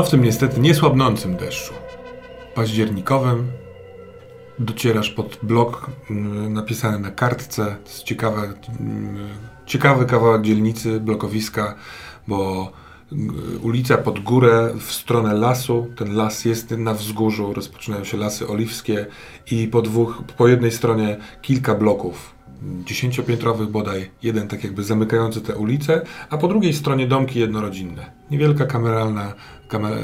No w tym niestety niesłabnącym deszczu, październikowym, docierasz pod blok mm, napisany na kartce. To jest ciekawe, mm, ciekawy kawałek dzielnicy, blokowiska, bo mm, ulica pod górę w stronę lasu. Ten las jest na wzgórzu, rozpoczynają się lasy oliwskie i po dwóch, po jednej stronie kilka bloków dziesięciopiętrowych bodaj, jeden tak jakby zamykający te ulice, a po drugiej stronie domki jednorodzinne. Niewielka kameralna kamer,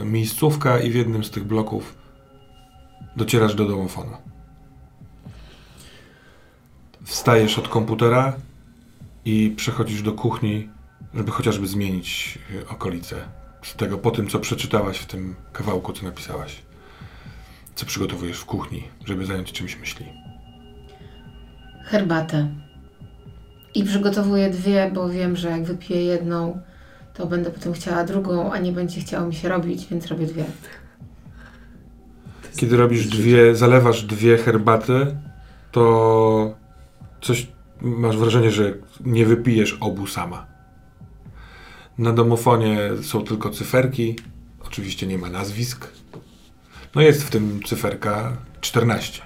e, miejscówka i w jednym z tych bloków docierasz do domofonu. Wstajesz od komputera i przechodzisz do kuchni, żeby chociażby zmienić e, okolice z tego po tym, co przeczytałaś w tym kawałku, co napisałaś. Co przygotowujesz w kuchni, żeby zająć czymś myśli? Herbatę. I przygotowuję dwie, bo wiem, że jak wypiję jedną, to będę potem chciała drugą, a nie będzie chciało mi się robić, więc robię dwie. Kiedy robisz dwie, zalewasz dwie herbaty, to coś masz wrażenie, że nie wypijesz obu sama. Na domofonie są tylko cyferki, oczywiście nie ma nazwisk. No jest w tym cyferka 14.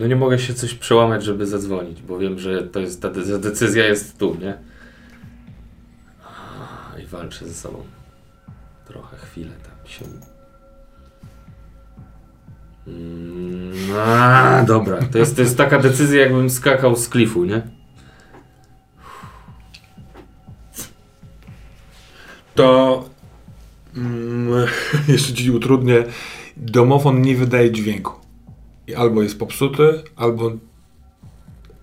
No nie mogę się coś przełamać, żeby zadzwonić, bo wiem, że to jest, ta de- decyzja jest tu, nie? I walczę ze sobą. Trochę, chwilę tam się... Mm, a, dobra, to jest, to jest taka decyzja, jakbym skakał z klifu, nie? To mm, jeszcze ci utrudnię. Domofon nie wydaje dźwięku. I albo jest popsuty, albo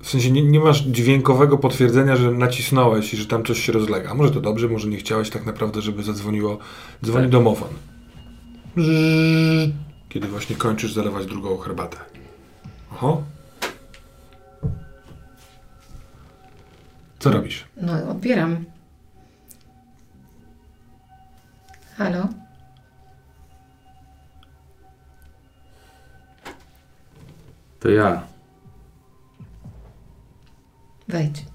w sensie nie, nie, masz dźwiękowego potwierdzenia, że nacisnąłeś i że tam coś się rozlega. Może to dobrze, może nie chciałeś tak naprawdę, żeby zadzwoniło. Dzwoni Tak. domofon. Kiedy właśnie kończysz zalewać drugą herbatę. Oho. Co robisz? No, odbieram. Halo? To ja. Wejdź.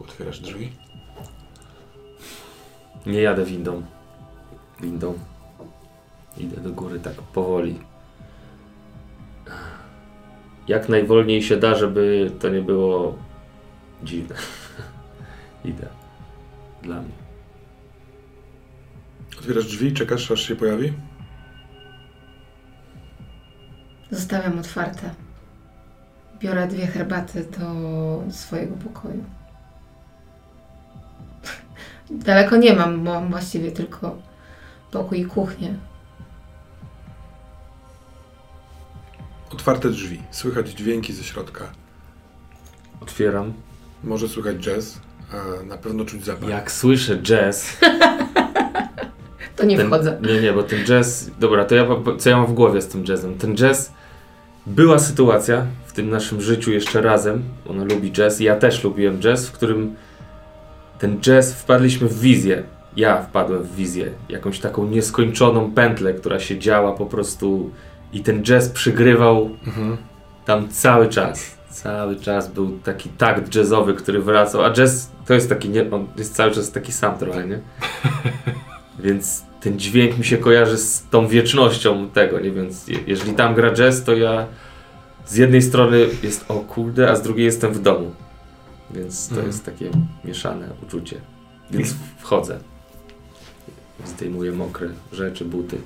Otwierasz drzwi. Nie jadę windą. Windą. Idę do góry tak powoli. Jak najwolniej się da, żeby to nie było dziwne. Idę. Dla mnie. Otwierasz drzwi i czekasz, aż się pojawi? Zostawiam otwarte. Biorę dwie herbaty do swojego pokoju. Daleko nie mam, mam właściwie tylko pokój i kuchnię. Otwarte drzwi. Słychać dźwięki ze środka. Otwieram. Może słychać jazz, a na pewno czuć zapach. Jak słyszę jazz. To nie ten, wchodzę. Nie, nie, bo ten jazz. Dobra, to ja co ja mam w głowie z tym jazzem? Ten jazz. Była sytuacja w tym naszym życiu jeszcze razem. Ona lubi jazz i ja też lubiłem jazz, w którym ten jazz wpadliśmy w wizję. Ja wpadłem w wizję. Jakąś taką nieskończoną pętlę, która się działa po prostu i ten jazz przygrywał Mhm. tam cały czas. Cały czas był taki takt jazzowy, który wracał, a jazz to jest taki, nie, on jest cały czas taki sam trochę, nie? Więc ten dźwięk mi się kojarzy z tą wiecznością tego, nie? Więc je, jeżeli tam gra jazz, to ja z jednej strony jest o kurde, a z drugiej jestem w domu. Więc to Mhm. jest takie mieszane uczucie. Więc wchodzę. Zdejmuję mokre rzeczy, buty.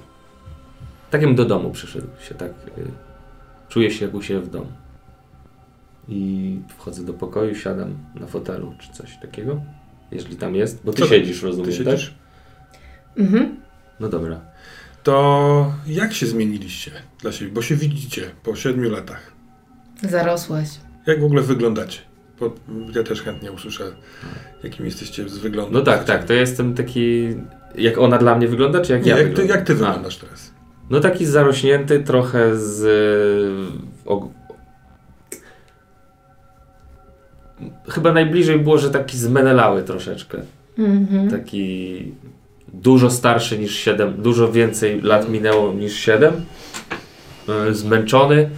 Tak jakbym do domu przyszedł się, tak y, czuję się jak u siebie w domu. I wchodzę do pokoju, siadam na fotelu czy coś takiego. Jeżeli tam jest, bo ty Co- siedzisz, rozumiem, Ty tak? siedzisz? Mhm. No dobra. To jak się zmieniliście dla siebie? Bo się widzicie po siedmiu latach. Zarosłaś. Jak w ogóle wyglądacie? Bo ja też chętnie usłyszę, jakim jesteście z wyglądu. No tak, tak, to jestem taki... Jak ona dla mnie wygląda, czy jak Nie, ja jak, ty, jak ty wyglądasz teraz? No taki zarośnięty, trochę z... Og... Chyba najbliżej było, że taki zmenelały troszeczkę. Mhm. Taki dużo starszy niż 7, dużo więcej lat minęło niż 7. E, Zmęczony,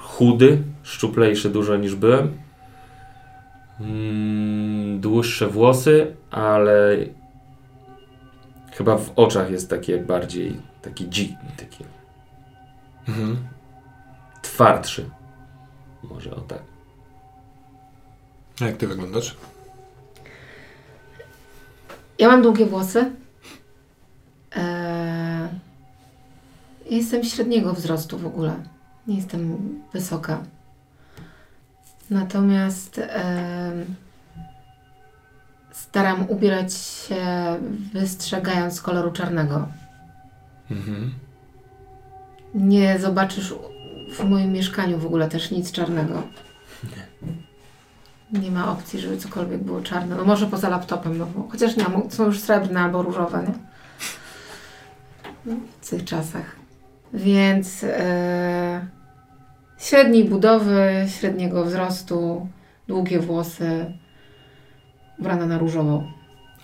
chudy, szczuplejszy dużo niż byłem. Mm, dłuższe włosy, ale chyba w oczach jest takie bardziej taki dzik, taki Mhm. twardszy. Może o tak. A jak ty wyglądasz? Ja mam długie włosy. Jestem średniego wzrostu w ogóle. Nie jestem wysoka. Natomiast em, staram ubierać się wystrzegając koloru czarnego. Mhm. Nie zobaczysz w moim mieszkaniu w ogóle też nic czarnego. Nie ma opcji, żeby cokolwiek było czarne. No może poza laptopem, no bo chociaż nie, są już srebrne albo różowe, nie? W tych czasach. Więc e, średniej budowy, średniego wzrostu, długie włosy, ubrana na różowo.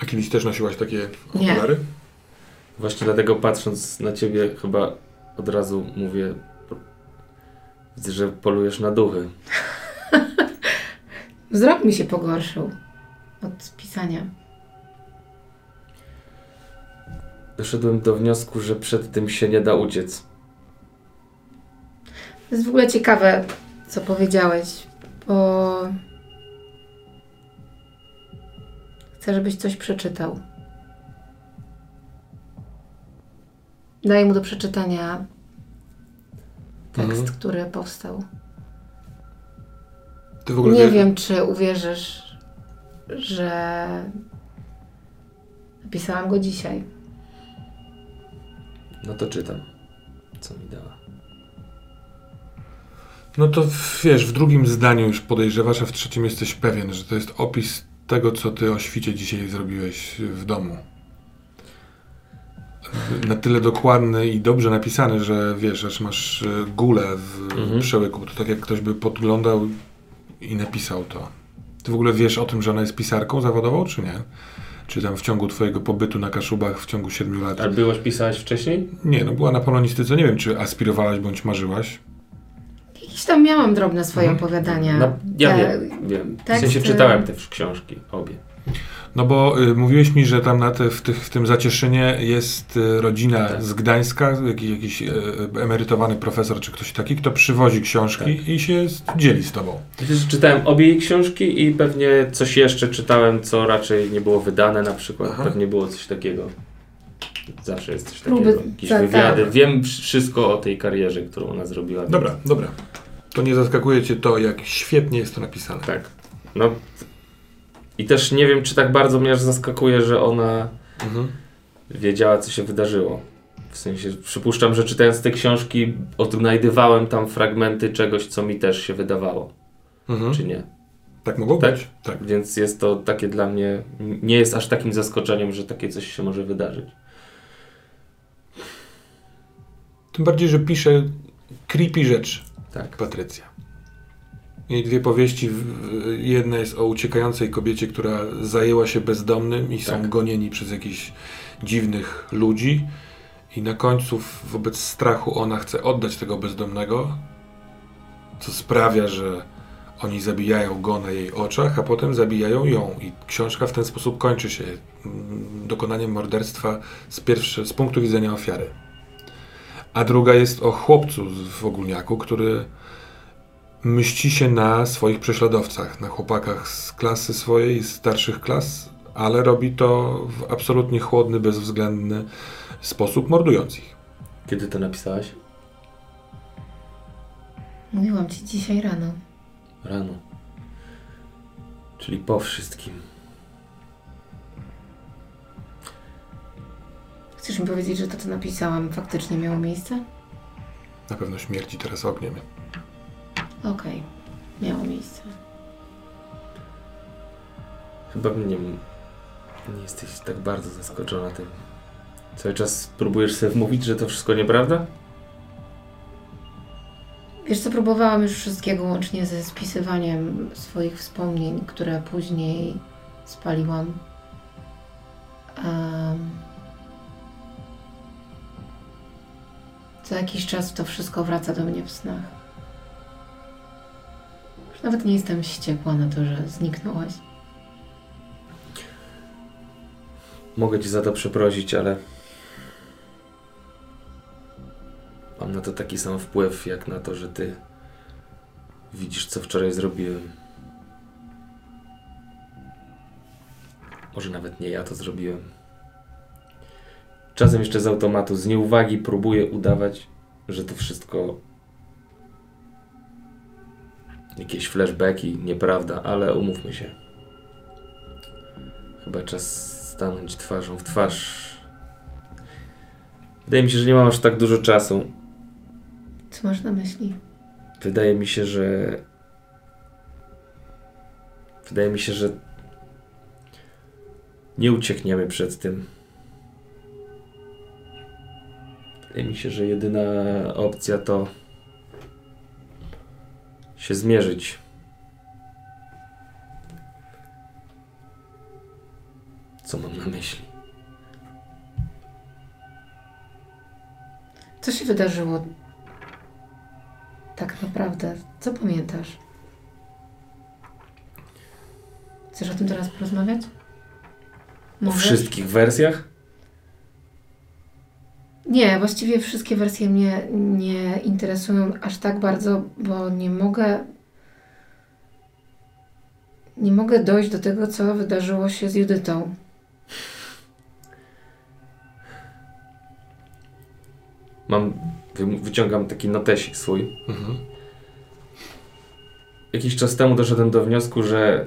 A kiedyś też nosiłaś takie Nie. okulary? Właśnie dlatego patrząc na ciebie chyba od razu mówię, widzę, że polujesz na duchy. Wzrok mi się pogorszył od pisania. Doszedłem do wniosku, że przed tym się nie da uciec. To jest w ogóle ciekawe, co powiedziałeś, bo chcę, żebyś coś przeczytał. Daję mu do przeczytania tekst, Mhm. który powstał. Ty w ogóle Nie wie- wiem, czy uwierzysz, że napisałam go dzisiaj. No to czytam, co mi dała. No to wiesz, w drugim zdaniu już podejrzewasz, a w trzecim jesteś pewien, że to jest opis tego, co ty o świcie dzisiaj zrobiłeś w domu. Na tyle dokładny i dobrze napisany, że wiesz, aż masz e, gulę w Mhm. przełyku. To tak jak ktoś by podglądał i napisał to. Ty w ogóle wiesz o tym, że ona jest pisarką zawodową, czy nie? Czy tam w ciągu twojego pobytu na Kaszubach w ciągu siedmiu lat? Ale byłeś, pisałeś wcześniej? Nie, no była na polonistyce. Nie wiem, czy aspirowałaś bądź marzyłaś. Jakieś tam miałam drobne swoje Mhm. opowiadania. No, ja Te- wiem, wiem. W sensie czytałem te książki, obie. No bo y, mówiłeś mi, że tam na te, w, tych, w tym Zacieszynie jest y, rodzina Tak. z Gdańska, jakiś, jakiś y, emerytowany profesor czy ktoś taki, kto przywozi książki Tak. i się z- dzieli z tobą. Przecież czytałem obie jej książki i pewnie coś jeszcze czytałem, co raczej nie było wydane na przykład. Aha. Pewnie było coś takiego. Zawsze jest coś Próby- takiego. Jakieś tak, wywiady. tak. Wiem wszystko o tej karierze, którą ona zrobiła. Dobra, dobra. To nie zaskakuje cię to, jak świetnie jest to napisane. Tak. No. I też nie wiem, czy tak bardzo mnie aż zaskakuje, że ona Mhm. wiedziała, co się wydarzyło. W sensie, przypuszczam, że czytając te książki, odnajdywałem tam fragmenty czegoś, co mi też się wydawało, Mhm. czy nie. Tak mogło Tak? być? Tak. Więc jest to takie dla mnie, nie jest aż takim zaskoczeniem, że takie coś się może wydarzyć. Tym bardziej, że pisze creepy rzeczy, Tak. Patrycja. Jej dwie powieści, jedna jest o uciekającej kobiecie, która zajęła się bezdomnym i są Tak. gonieni przez jakichś dziwnych ludzi i na końcu wobec strachu ona chce oddać tego bezdomnego, co sprawia, że oni zabijają go na jej oczach, a potem zabijają ją i książka w ten sposób kończy się mm, dokonaniem morderstwa z, z punktu widzenia ofiary. A druga jest o chłopcu w ogólniaku, który mści się na swoich prześladowcach, na chłopakach z klasy swojej, z starszych klas, ale robi to w absolutnie chłodny, bezwzględny sposób, mordując ich. Kiedy to napisałaś? Mówiłam ci dzisiaj rano. Rano. Czyli po wszystkim. Chcesz mi powiedzieć, że to, co napisałam, faktycznie miało miejsce? Na pewno śmierci teraz ogniem. Okej, miało miejsce. Chyba nie, nie jesteś tak bardzo zaskoczona tym. Cały czas próbujesz sobie wmówić, że to wszystko nieprawda? Wiesz co, próbowałam już wszystkiego łącznie ze spisywaniem swoich wspomnień, które później spaliłam. Em, co jakiś czas to wszystko wraca do mnie w snach. Nawet nie jestem wściekła na to, że zniknąłeś. Mogę ci za to przeprosić, ale mam na to taki sam wpływ, jak na to, że ty widzisz, co wczoraj zrobiłem. Może nawet nie ja to zrobiłem. Czasem jeszcze z automatu, z nieuwagi próbuję udawać, że to wszystko jakieś flashbacki, nieprawda, ale umówmy się. Chyba czas stanąć twarzą w twarz. Wydaje mi się, że nie mam aż tak dużo czasu. Co masz na myśli? Wydaje mi się, że. Wydaje mi się, że. Nie uciekniemy przed tym. Wydaje mi się, że jedyna opcja to. się zmierzyć. Co mam na myśli? Co się wydarzyło tak naprawdę? Co pamiętasz? Chcesz o tym teraz porozmawiać? O Możesz? wszystkich wersjach? Nie, właściwie wszystkie wersje mnie nie interesują aż tak bardzo, bo nie mogę. Nie mogę dojść do tego, co wydarzyło się z Judytą. Mam. wy- Wyciągam taki notesik swój. Mhm. Jakiś czas temu doszedłem do wniosku, że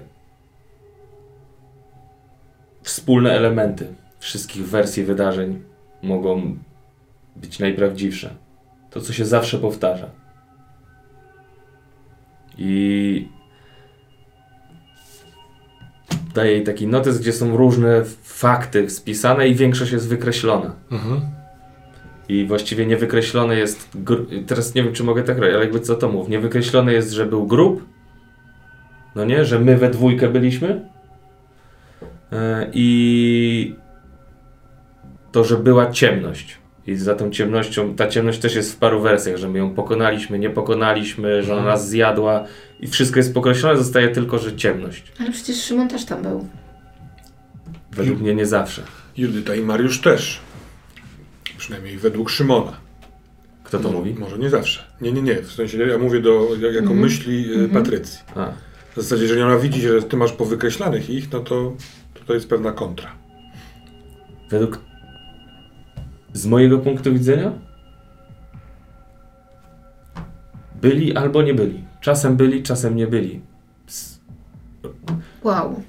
wspólne elementy wszystkich wersji wydarzeń mogą być najprawdziwsze. To, co się zawsze powtarza. I daję jej taki notes, gdzie są różne fakty spisane i większość jest wykreślona. Mhm. I właściwie niewykreślone jest. Teraz nie wiem, czy mogę tak robić, ale jakby co to mów. Niewykreślone jest, że był grób. No nie, że my we dwójkę byliśmy. E, I to, że była ciemność. I za tą ciemnością, ta ciemność też jest w paru wersjach, że my ją pokonaliśmy, nie pokonaliśmy, że ona Mhm. nas zjadła i wszystko jest pokreślone, zostaje tylko, że ciemność. Ale przecież Szymon też tam był. Według mnie nie zawsze. Judyta i Mariusz też. Przynajmniej według Szymona. Kto to Mo- mówi? Może nie zawsze. Nie, nie, nie. W sensie ja mówię do, jak- jako Mhm. myśli e, Mhm. Patrycji. A, W zasadzie, jeżeli ona widzi, że ty masz powykreślanych ich, no to, to to jest pewna kontra. Według. Z mojego punktu widzenia? Byli albo nie byli. Czasem byli, czasem nie byli. S- Wow.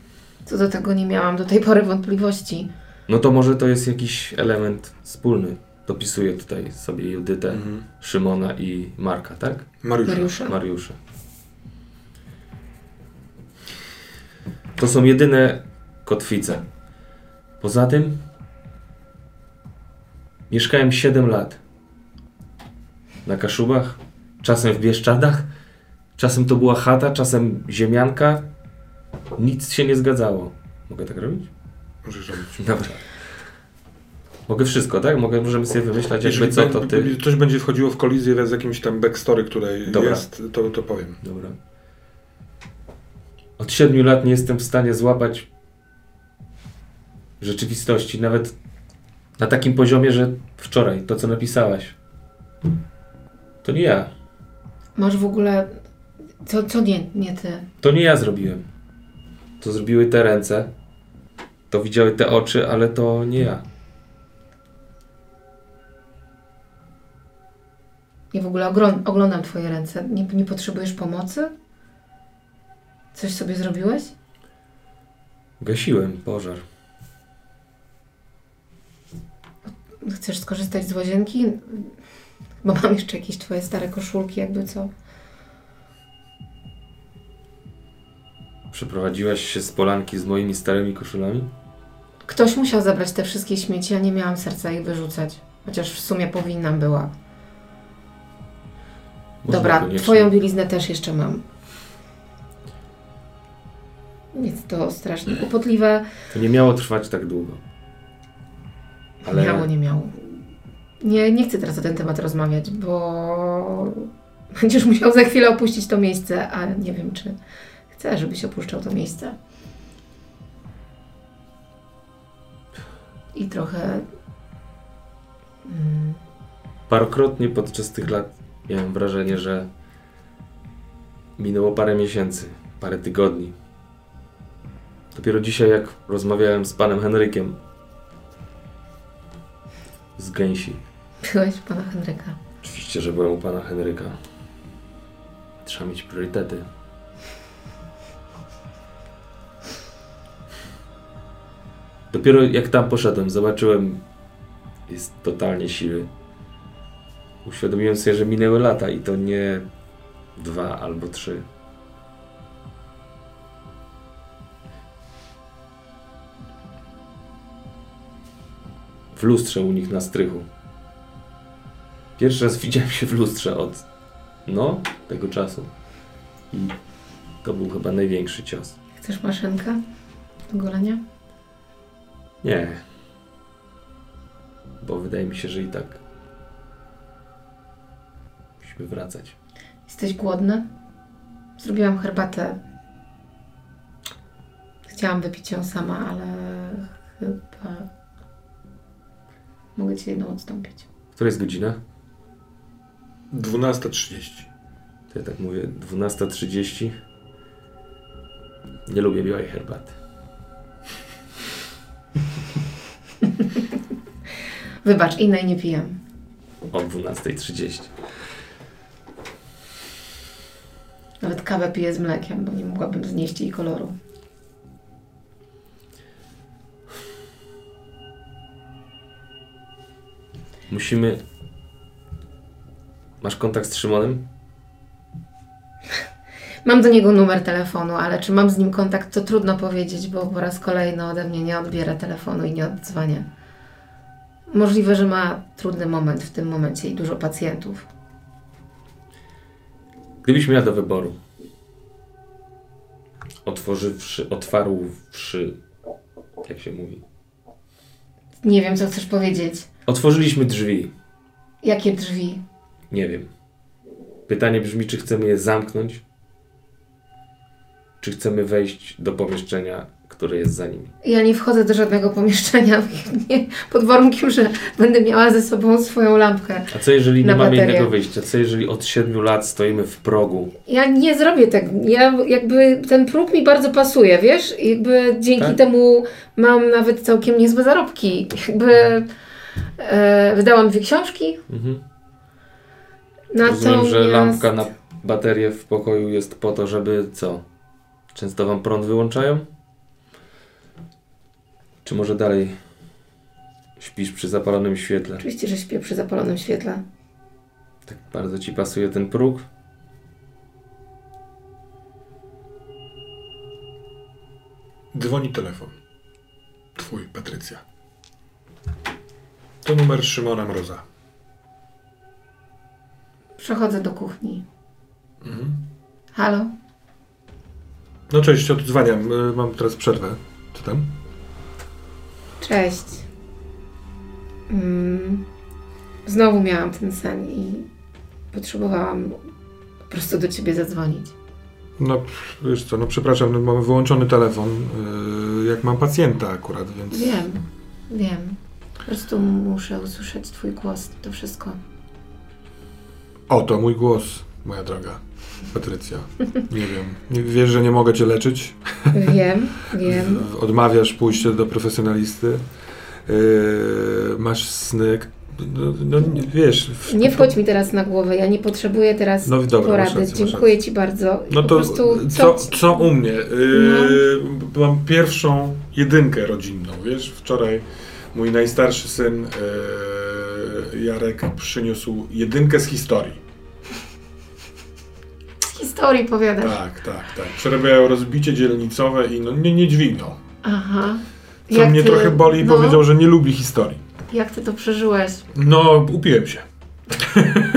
Co do tego nie miałam do tej pory wątpliwości. No to może to jest jakiś element wspólny. Dopisuję tutaj sobie Judytę, Mhm. Szymona i Marka, tak? Mariusza. Mariusza. Mariusza. To są jedyne kotwice. Poza tym mieszkałem 7 lat. Na Kaszubach, czasem w Bieszczadach, czasem to była chata, czasem ziemianka. Nic się nie zgadzało. Mogę tak robić? Możesz robić. Dobra. Mogę wszystko, tak? Mogę, możemy sobie wymyślać jakby co to ty... Jeżeli coś będzie wchodziło w kolizję z jakimś tam backstory, które Dobra. jest, to, to powiem. Dobra. Od siedmiu lat nie jestem w stanie złapać rzeczywistości, nawet na takim poziomie, że wczoraj to, co napisałaś, to nie ja. Masz w ogóle. Co, co nie, nie ty? To nie ja zrobiłem. To zrobiły te ręce, to widziały te oczy, ale to nie ja. Ja w ogóle oglądam Twoje ręce. Nie, nie potrzebujesz pomocy? Coś sobie zrobiłeś? Gasiłem pożar. Chcesz skorzystać z łazienki? Bo mam jeszcze jakieś Twoje stare koszulki, jakby co. Przeprowadziłaś się z polanki z moimi starymi koszulami? Ktoś musiał zabrać te wszystkie śmieci, a nie miałam serca ich wyrzucać. Chociaż w sumie powinnam była. Można Dobra, koniecznie. Twoją bieliznę też jeszcze mam. Jest to strasznie kłopotliwe. To nie miało trwać tak długo. Ale- Miało, nie miało. Nie, nie chcę teraz o ten temat rozmawiać, bo Będziesz musiał za chwilę opuścić to miejsce, a nie wiem, czy chcę, żebyś opuszczał to miejsce. I trochę. Mm, Parokrotnie podczas tych lat miałem wrażenie, że minęło parę miesięcy, parę tygodni. Dopiero dzisiaj, jak rozmawiałem z panem Henrykiem z gęsi. byłeś u pana Henryka. Oczywiście, że byłem u pana Henryka. Trzeba mieć priorytety. Dopiero jak tam poszedłem, zobaczyłem, jest totalnie siły. Uświadomiłem sobie, że minęły lata i to nie dwa albo trzy. W lustrze u nich na strychu. Pierwszy raz widziałem się w lustrze od no, tego czasu. I to był chyba największy cios. Chcesz maszynkę do golenia? Nie. Bo wydaje mi się, że i tak musimy wracać. Jesteś głodny? Zrobiłam herbatę. Chciałam wypić ją sama, ale chyba mogę ci jedną odstąpić. Która jest godzina? 12.30. To ja tak mówię, 12.30. Nie lubię białej herbaty. Wybacz, innej nie pijem. O 12.30. Nawet kawę piję z mlekiem, bo nie mogłabym znieść jej koloru. Musimy... Masz kontakt z Szymonem? Mam do niego numer telefonu, ale czy mam z nim kontakt, to trudno powiedzieć, bo po raz kolejny ode mnie nie odbiera telefonu i nie odzwania. Możliwe, że ma trudny moment w tym momencie i dużo pacjentów. Gdybyś miała do wyboru, otworzywszy, otwarłszy, jak się mówi, Nie wiem, co chcesz powiedzieć. Otworzyliśmy drzwi, Jakie drzwi? nie wiem. Pytanie brzmi, czy chcemy je zamknąć, czy chcemy wejść do pomieszczenia, które jest za nimi. Ja nie wchodzę do żadnego pomieszczenia nie, pod warunkiem, że będę miała ze sobą swoją lampkę. A co jeżeli nie mamy innego wyjścia? Co jeżeli od siedmiu lat stoimy w progu? Ja nie zrobię tego. Ja jakby ten próg mi bardzo pasuje, wiesz? Jakby dzięki Tak? temu mam nawet całkiem niezłe zarobki. Jakby e, wydałam dwie książki. Mhm. Natomiast Rozumiem, że lampka na baterię w pokoju jest po to, żeby co? Często wam prąd wyłączają? Czy może dalej śpisz przy zapalonym świetle? Oczywiście, że śpię przy zapalonym świetle. Tak bardzo ci pasuje ten próg? Dzwoni telefon. Twój, Patrycja. To numer Szymona Mroza. Przechodzę do kuchni. Mhm. Halo? No cześć, odzwaniam. Y, Mam teraz przerwę. Co tam? Cześć. Mm, znowu miałam ten sen i potrzebowałam po prostu do ciebie zadzwonić. No, wiesz co, no przepraszam, no, mamy wyłączony telefon, y, jak mam pacjenta akurat, więc... Wiem, wiem. Po prostu muszę usłyszeć twój głos, to wszystko. O, to mój głos, moja droga. Patrycja. Nie wiem. Wiesz, że nie mogę cię leczyć? Wiem, wiem. Odmawiasz pójście do profesjonalisty. Yy, masz sny. No, no nie- wiesz. w- Nie wchodź mi teraz na głowę, ja nie potrzebuję teraz No dobra, porady. rację, Dziękuję ci bardzo. No po to prostu co, ci- co u mnie? Yy, Mam pierwszą jedynkę rodzinną, wiesz? Wczoraj mój najstarszy syn yy, Jarek przyniósł jedynkę z historii. z historii powiadasz. Tak, tak, tak. Przerabiają rozbicie dzielnicowe i no nie, nie dźwignął. Aha. Co mnie trochę boli i no, powiedział, że nie lubi historii. Jak ty to przeżyłeś? No, upiłem się.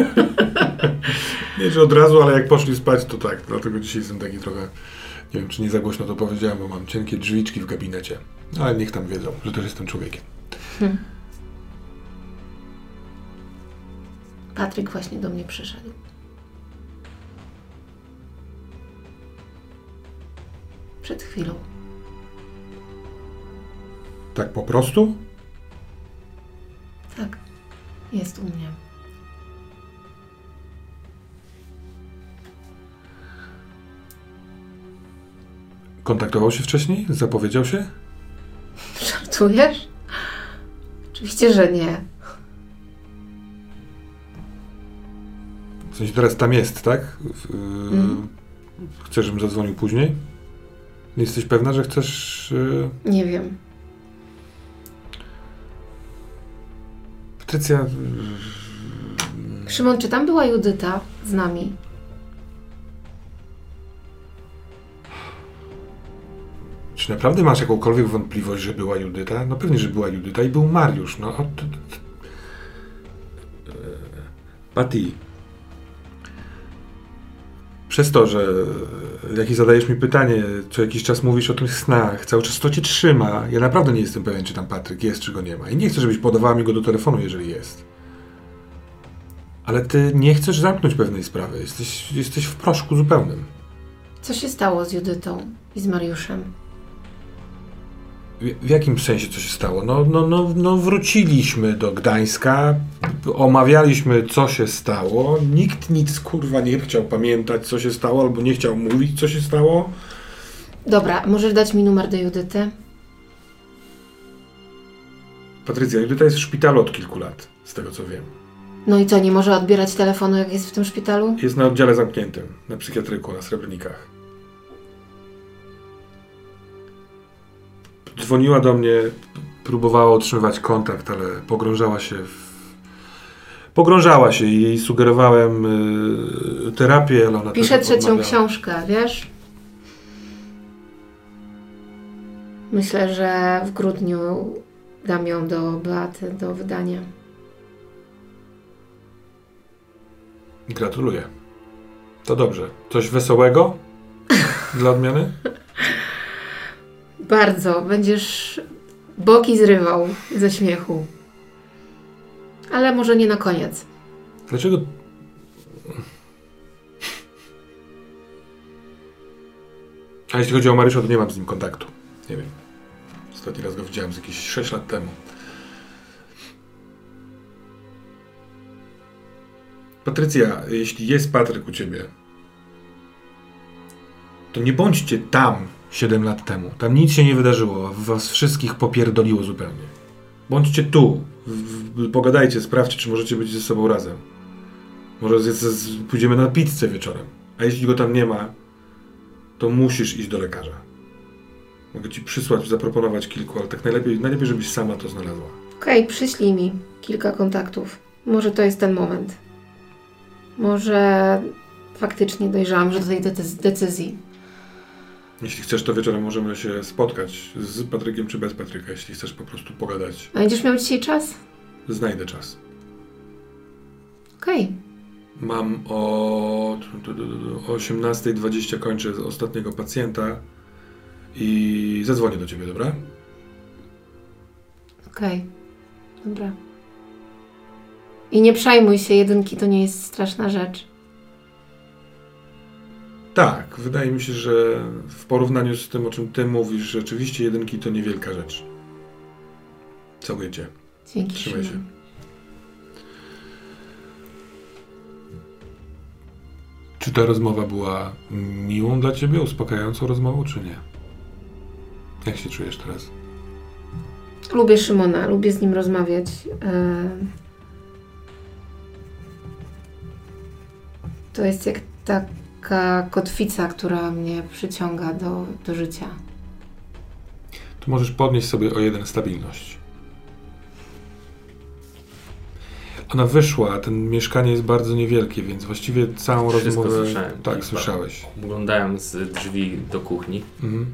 nie, że od razu, ale jak poszli spać, to tak. Dlatego dzisiaj jestem taki trochę. Nie wiem, czy nie za głośno to powiedziałem, bo mam cienkie drzwiczki w gabinecie. Ale niech tam wiedzą, że też jestem człowiekiem. Hmm. Patryk właśnie do mnie przyszedł. Przed chwilą. Tak po prostu? Tak, jest u mnie. Kontaktował się wcześniej? Zapowiedział się? Żartujesz? Oczywiście, że nie. W sensie teraz tam jest, tak? Mhm. Chcesz, żebym zadzwonił później? Jesteś pewna, że chcesz... Yy... Nie wiem. Patrycja... yy, Szymon, czy tam była Judyta z nami? Czy naprawdę masz jakąkolwiek wątpliwość, że była Judyta? No pewnie, że była Judyta i był Mariusz. No, to, to. Patty. Przez to, że jak zadajesz mi pytanie, co jakiś czas mówisz o tych snach, cały czas to cię trzyma. Ja naprawdę nie jestem pewien, czy tam Patryk jest, czy go nie ma. I nie chcę, żebyś podawała mi go do telefonu, jeżeli jest. Ale ty nie chcesz zamknąć pewnej sprawy. Jesteś, jesteś w proszku zupełnym. Co się stało z Judytą i z Mariuszem? W, jakim sensie co się stało? No, no, no, no wróciliśmy do Gdańska, omawialiśmy co się stało. Nikt nic kurwa nie chciał pamiętać co się stało, albo nie chciał mówić co się stało. Dobra, możesz dać mi numer do Judyty? Patrycja, Judyta jest w szpitalu od kilku lat, z tego co wiem. No i co, nie może odbierać telefonu, jak jest w tym szpitalu? Jest na oddziale zamkniętym, na psychiatryku, na Srebrnikach. Dzwoniła do mnie, próbowała utrzymywać kontakt, ale pogrążała się w... Pogrążała się i jej sugerowałem y, terapię, ale ona Piszę tego trzecią odmawiała. książkę, wiesz? Myślę, że w grudniu dam ją do Beaty do wydania. Gratuluję. To dobrze. Coś wesołego dla odmiany? Bardzo. Będziesz boki zrywał ze śmiechu. Ale może nie na koniec. Dlaczego... A jeśli chodzi o Mariusza, to nie mam z nim kontaktu. Nie wiem. Ostatni raz go widziałem z jakieś 6 lat temu. Patrycja, jeśli jest Patryk u ciebie, to nie bądźcie tam 7 lat temu. Tam nic się nie wydarzyło. Was wszystkich popierdoliło zupełnie. Bądźcie tu. Pogadajcie, sprawdźcie, czy możecie być ze sobą razem. Może z, z, pójdziemy na pizzę wieczorem. A jeśli go tam nie ma, to musisz iść do lekarza. Mogę ci przysłać, zaproponować kilku, ale tak najlepiej, najlepiej żebyś sama to znalazła. Okej, przyślij mi kilka kontaktów. Może to jest ten moment. Może faktycznie dojrzałam do tej decy- decyzji. Jeśli chcesz, to wieczorem możemy się spotkać z Patrykiem czy bez Patryka. Jeśli chcesz po prostu pogadać, A będziesz miał dzisiaj czas? znajdę czas. Okej. Mam o, o 18.20 kończę z ostatniego pacjenta i zadzwonię do ciebie, dobra? Okej. Dobra. I nie przejmuj się, jedynki to nie jest straszna rzecz. Tak, wydaje mi się, że w porównaniu z tym, o czym ty mówisz, rzeczywiście jedynki to niewielka rzecz. Całuję cię. Dzięki. Trzymaj się. Czy ta rozmowa była miłą dla ciebie, uspokajającą rozmową, czy nie? Jak się czujesz teraz? Lubię Szymona, lubię z nim rozmawiać. E, To jest jak taka kotwica, która mnie przyciąga do, do życia. Tu możesz podnieść sobie o jeden stabilność. Ona wyszła, a ten mieszkanie jest bardzo niewielkie, więc właściwie całą Wszystko rozmowę. słyszałem. Tak, słyszałeś. Oglądałem z drzwi do kuchni Mhm.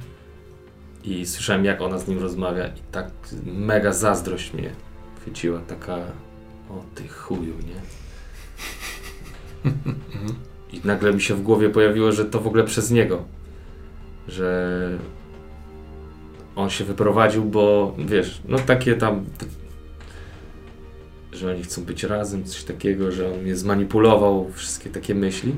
i słyszałem jak ona z nim rozmawia i tak mega zazdrość mnie chwyciła, taka o ty chuju, nie? I nagle mi się w głowie pojawiło, że to w ogóle przez niego. Że on się wyprowadził, bo wiesz, no takie tam. Że oni chcą być razem, coś takiego, że on mnie zmanipulował, wszystkie takie myśli.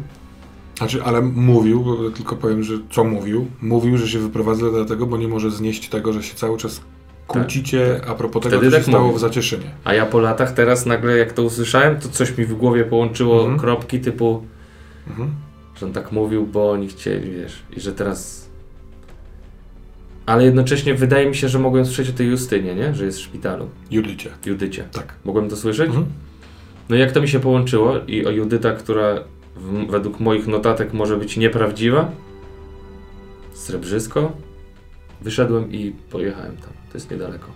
Znaczy, ale mówił, bo tylko powiem, że co mówił. Mówił, że się wyprowadza dlatego, bo nie może znieść tego, że się cały czas kłócicie a propos tego, Wtedy co się tak stało mówił. w Zacieszynie. A ja po latach teraz nagle jak to usłyszałem, to coś mi w głowie połączyło Mhm. kropki typu, Mhm. że on tak mówił, bo oni chcieli, wiesz, i że teraz... Ale jednocześnie wydaje mi się, że mogłem słyszeć o tej Justynie, nie? Że jest w szpitalu, Judycie. Judycie. Tak. Mogłem to słyszeć? Mhm. No i jak to mi się połączyło i o Judyta, która w, według moich notatek może być nieprawdziwa, Srebrzysko, wyszedłem i pojechałem tam. To jest niedaleko.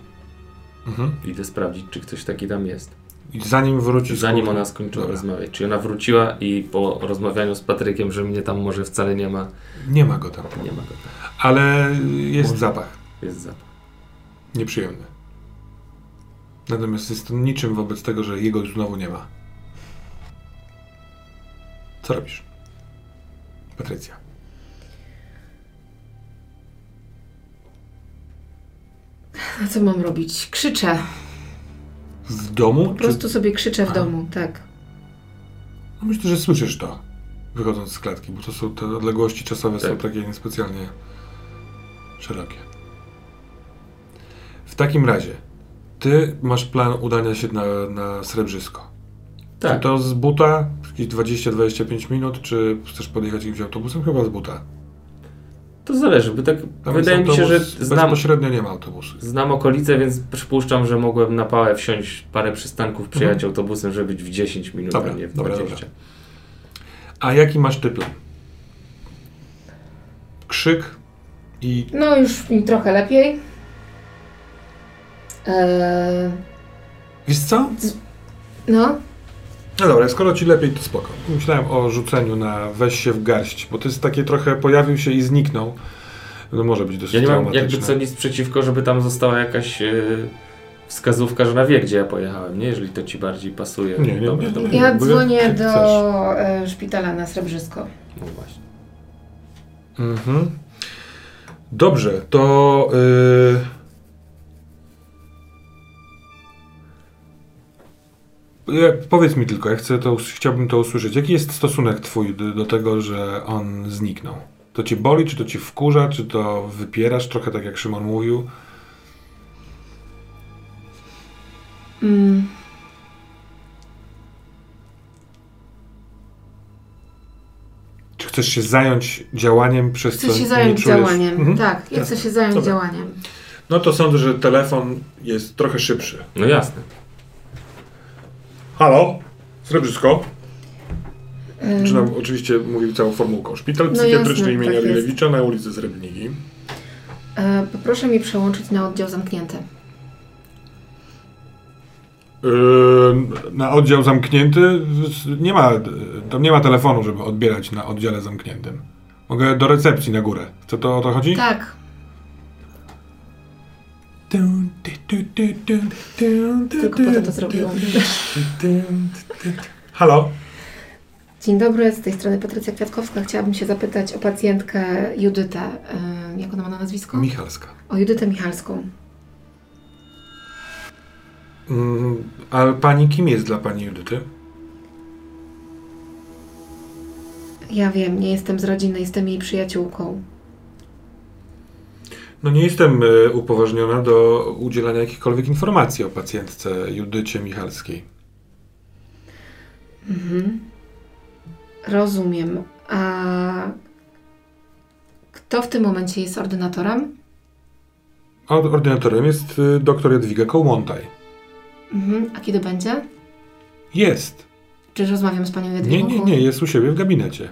Mhm. Idę sprawdzić, czy ktoś taki tam jest. I zanim wróci Zanim ona skończyła Dobra. rozmawiać. Czy ona wróciła i po rozmawianiu z Patrykiem, że mnie tam może wcale nie ma, Nie ma go tam. nie ma go tam. Ale jest Może. zapach. Jest zapach. Nieprzyjemny. Natomiast jest to niczym wobec tego, że jego już znowu nie ma. Co robisz? Patrycja. A co mam robić? Krzyczę. W domu? Po prostu sobie krzyczę w A. domu, tak. No myślę, że słyszysz to, wychodząc z klatki, bo to są te odległości czasowe są Tak. takie niespecjalnie szerokie. W takim razie, ty masz plan udania się na, na Srebrzysko. Tak. Czy to z buta, jakieś 20-25 minut, czy chcesz podjechać jakimś autobusem? Chyba z buta. To zależy, bo tak Tam wydaje mi się, że znam, Bezpośrednio nie ma autobusu. znam okolice, więc przypuszczam, że mogłem na pałę wsiąść parę przystanków, przyjechać autobusem, żeby być w 10 minut, Dobra, a nie w dobra, 20. A jaki masz ty plan? Krzyk i... No już mi trochę lepiej. Eee, Wiesz co? no, No dobra, skoro ci lepiej, to spoko. Myślałem o rzuceniu na weź się w garść, bo to jest takie trochę pojawił się i zniknął. No może być dosyć Ja nie mam jakby co nic przeciwko, żeby tam została jakaś e, wskazówka, że na wie, gdzie ja pojechałem, nie? Jeżeli to ci bardziej pasuje. Nie, nie, dobra, nie, dobra. nie. ja dzwonię do chcesz. e, szpitala na Srebrzysko. No właśnie. Mhm. Dobrze, to... Yy... powiedz mi tylko, ja chcę to, chciałbym to usłyszeć. Jaki jest stosunek twój do, do tego, że on zniknął? To cię boli, czy to cię wkurza, czy to wypierasz, trochę tak jak Szymon mówił? Mm, Czy chcesz się zająć działaniem przez chcę co się nie zająć czujesz? działaniem. Mhm. Tak, ja Jasne. chcę się zająć Dobra. działaniem. No to sądzę, że telefon jest trochę szybszy. No jasne. Halo? Srebrzysko? Ym, Zaczynam oczywiście mówił całą formułką. Szpital No psychiatryczny jasne, imienia tak jest. Wilewicza na ulicy Srebrniki. e, poproszę mi przełączyć na oddział zamknięty. Yy, na oddział zamknięty nie ma, tam nie ma telefonu, żeby odbierać na oddziale zamkniętym. Mogę do recepcji na górę. Co to o to chodzi? Tak, tylko po to to zrobiłam. Halo? Dzień dobry, z tej strony Patrycja Kwiatkowska. Chciałabym się zapytać o pacjentkę Judytę. E, jak ona ma na nazwisko? Michalska. o Judytę Michalską. Mm, a pani kim jest dla pani Judyty? Ja wiem, nie jestem z rodziny, jestem jej przyjaciółką. No nie jestem y, upoważniona do udzielania jakichkolwiek informacji o pacjentce Judycie Michalskiej. Mhm. Rozumiem. A kto w tym momencie jest ordynatorem? Ordynatorem jest y, doktor Jadwiga Kołłątaj. Mhm. A kiedy będzie? Jest. Czy rozmawiam z panią Nie, Jadwigą? nie, nie, jest u siebie w gabinecie.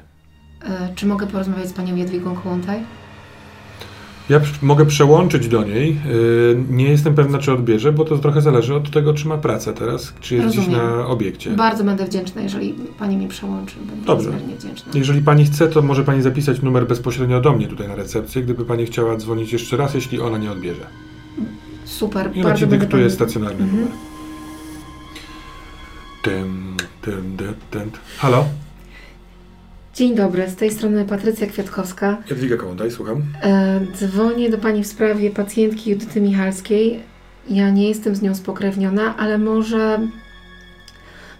E, czy mogę porozmawiać z panią Jadwigą Kołątaj? Ja mogę przełączyć do niej. y, nie jestem pewna, czy odbierze, bo to trochę zależy od tego, czy ma pracę teraz, czy jest gdzieś Rozumiem. na obiekcie. Bardzo będę wdzięczna, jeżeli pani mi przełączy. Będę Dobrze. wdzięczna. Jeżeli pani chce, to może pani zapisać numer bezpośrednio do mnie tutaj na recepcję, gdyby pani chciała dzwonić jeszcze raz, jeśli ona nie odbierze. Super, I ona ci dyktuje pani... stacjonarny Mhm. numer. Tym, tym, tym, tym. Halo? Dzień dobry, z tej strony Patrycja Kwiatkowska. Jadwiga Kołątaj, słucham. E, dzwonię do Pani w sprawie pacjentki Judyty Michalskiej. Ja nie jestem z nią spokrewniona, ale może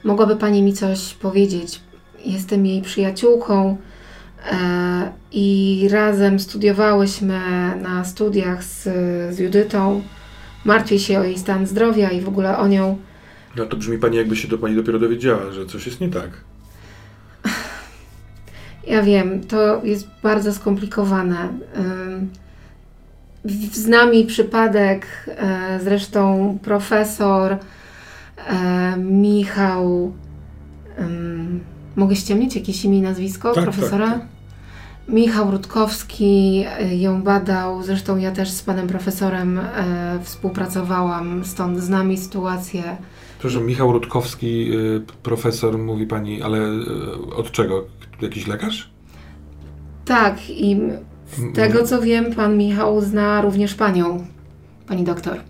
mogłaby Pani mi coś powiedzieć. Jestem jej przyjaciółką. E, I razem studiowałyśmy na studiach z, z Judytą. Martwię się o jej stan zdrowia i w ogóle o nią. No to brzmi pani, jakby się do pani dopiero dowiedziała, że coś jest nie tak. Ja wiem, to jest bardzo skomplikowane. Znam jej przypadek, e, zresztą profesor e, Michał. Mogę ściemnić jakieś imię i nazwisko Tak, profesora? tak, tak. Michał Rutkowski e, ją badał, zresztą ja też z panem profesorem współpracowałam, stąd znam jej sytuację. Proszę, Michał Rutkowski, y, profesor, mówi pani, ale y, od czego? Jakiś lekarz? Tak, i z tego co wiem, pan Michał zna również panią, pani doktor.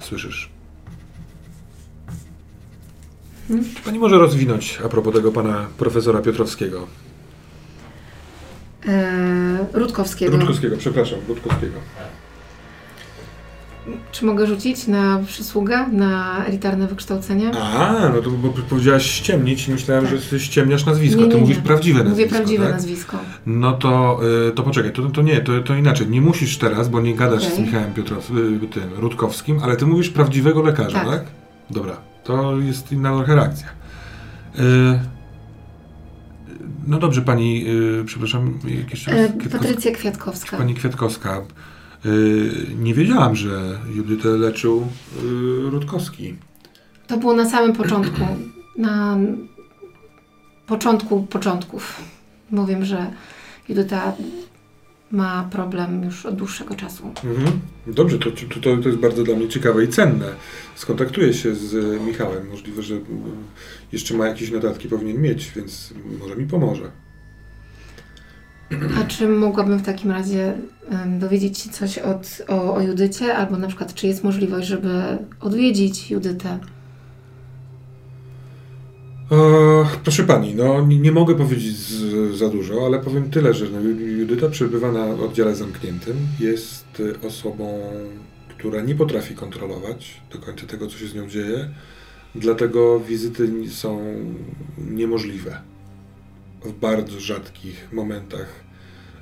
Słyszysz? Czy pani może rozwinąć a propos tego pana profesora Piotrowskiego? E, Rutkowskiego. Rutkowskiego, przepraszam, Rutkowskiego. Czy mogę rzucić na przysługę, na elitarne wykształcenie? A, no to bo powiedziałaś ściemnić i myślałem, Tak. że ściemniasz nazwisko. Nie, nie, Ty mówisz nie. prawdziwe nazwisko, Mówię prawdziwe tak? nazwisko. No to, y, to poczekaj, to, to nie, to, to inaczej. Nie musisz teraz, bo nie gadasz z Okej. Michałem Piotrow, y, tym, Rutkowskim, ale ty mówisz prawdziwego lekarza, tak? Tak. Dobra, to jest inna trochę reakcja. Y, no dobrze, pani, y, przepraszam, jak jeszcze raz? E? Patrycja Kwiatkowska. Pani Kwiatkowska. Y, nie wiedziałam, że Judytę leczył y, Rutkowski. To było na samym początku. Na początku początków. Mówię, że Judyta ma problem już od dłuższego czasu. Mhm. Dobrze, to, to, to, jest bardzo dla mnie ciekawe i cenne. Skontaktuję się z e, Michałem. Możliwe, że jeszcze ma jakieś notatki, powinien mieć, więc może mi pomoże. A czy mogłabym w takim razie dowiedzieć się coś od, o, o Judycie? Albo na przykład, czy jest możliwość, żeby odwiedzić Judytę? E, proszę pani, no nie, nie mogę powiedzieć z, za dużo, ale powiem tyle, że no, Ju- Judyta przebywa na oddziale zamkniętym. Jest e, osobą, która nie potrafi kontrolować do końca tego, co się z nią dzieje. Dlatego wizyty są niemożliwe. W bardzo rzadkich momentach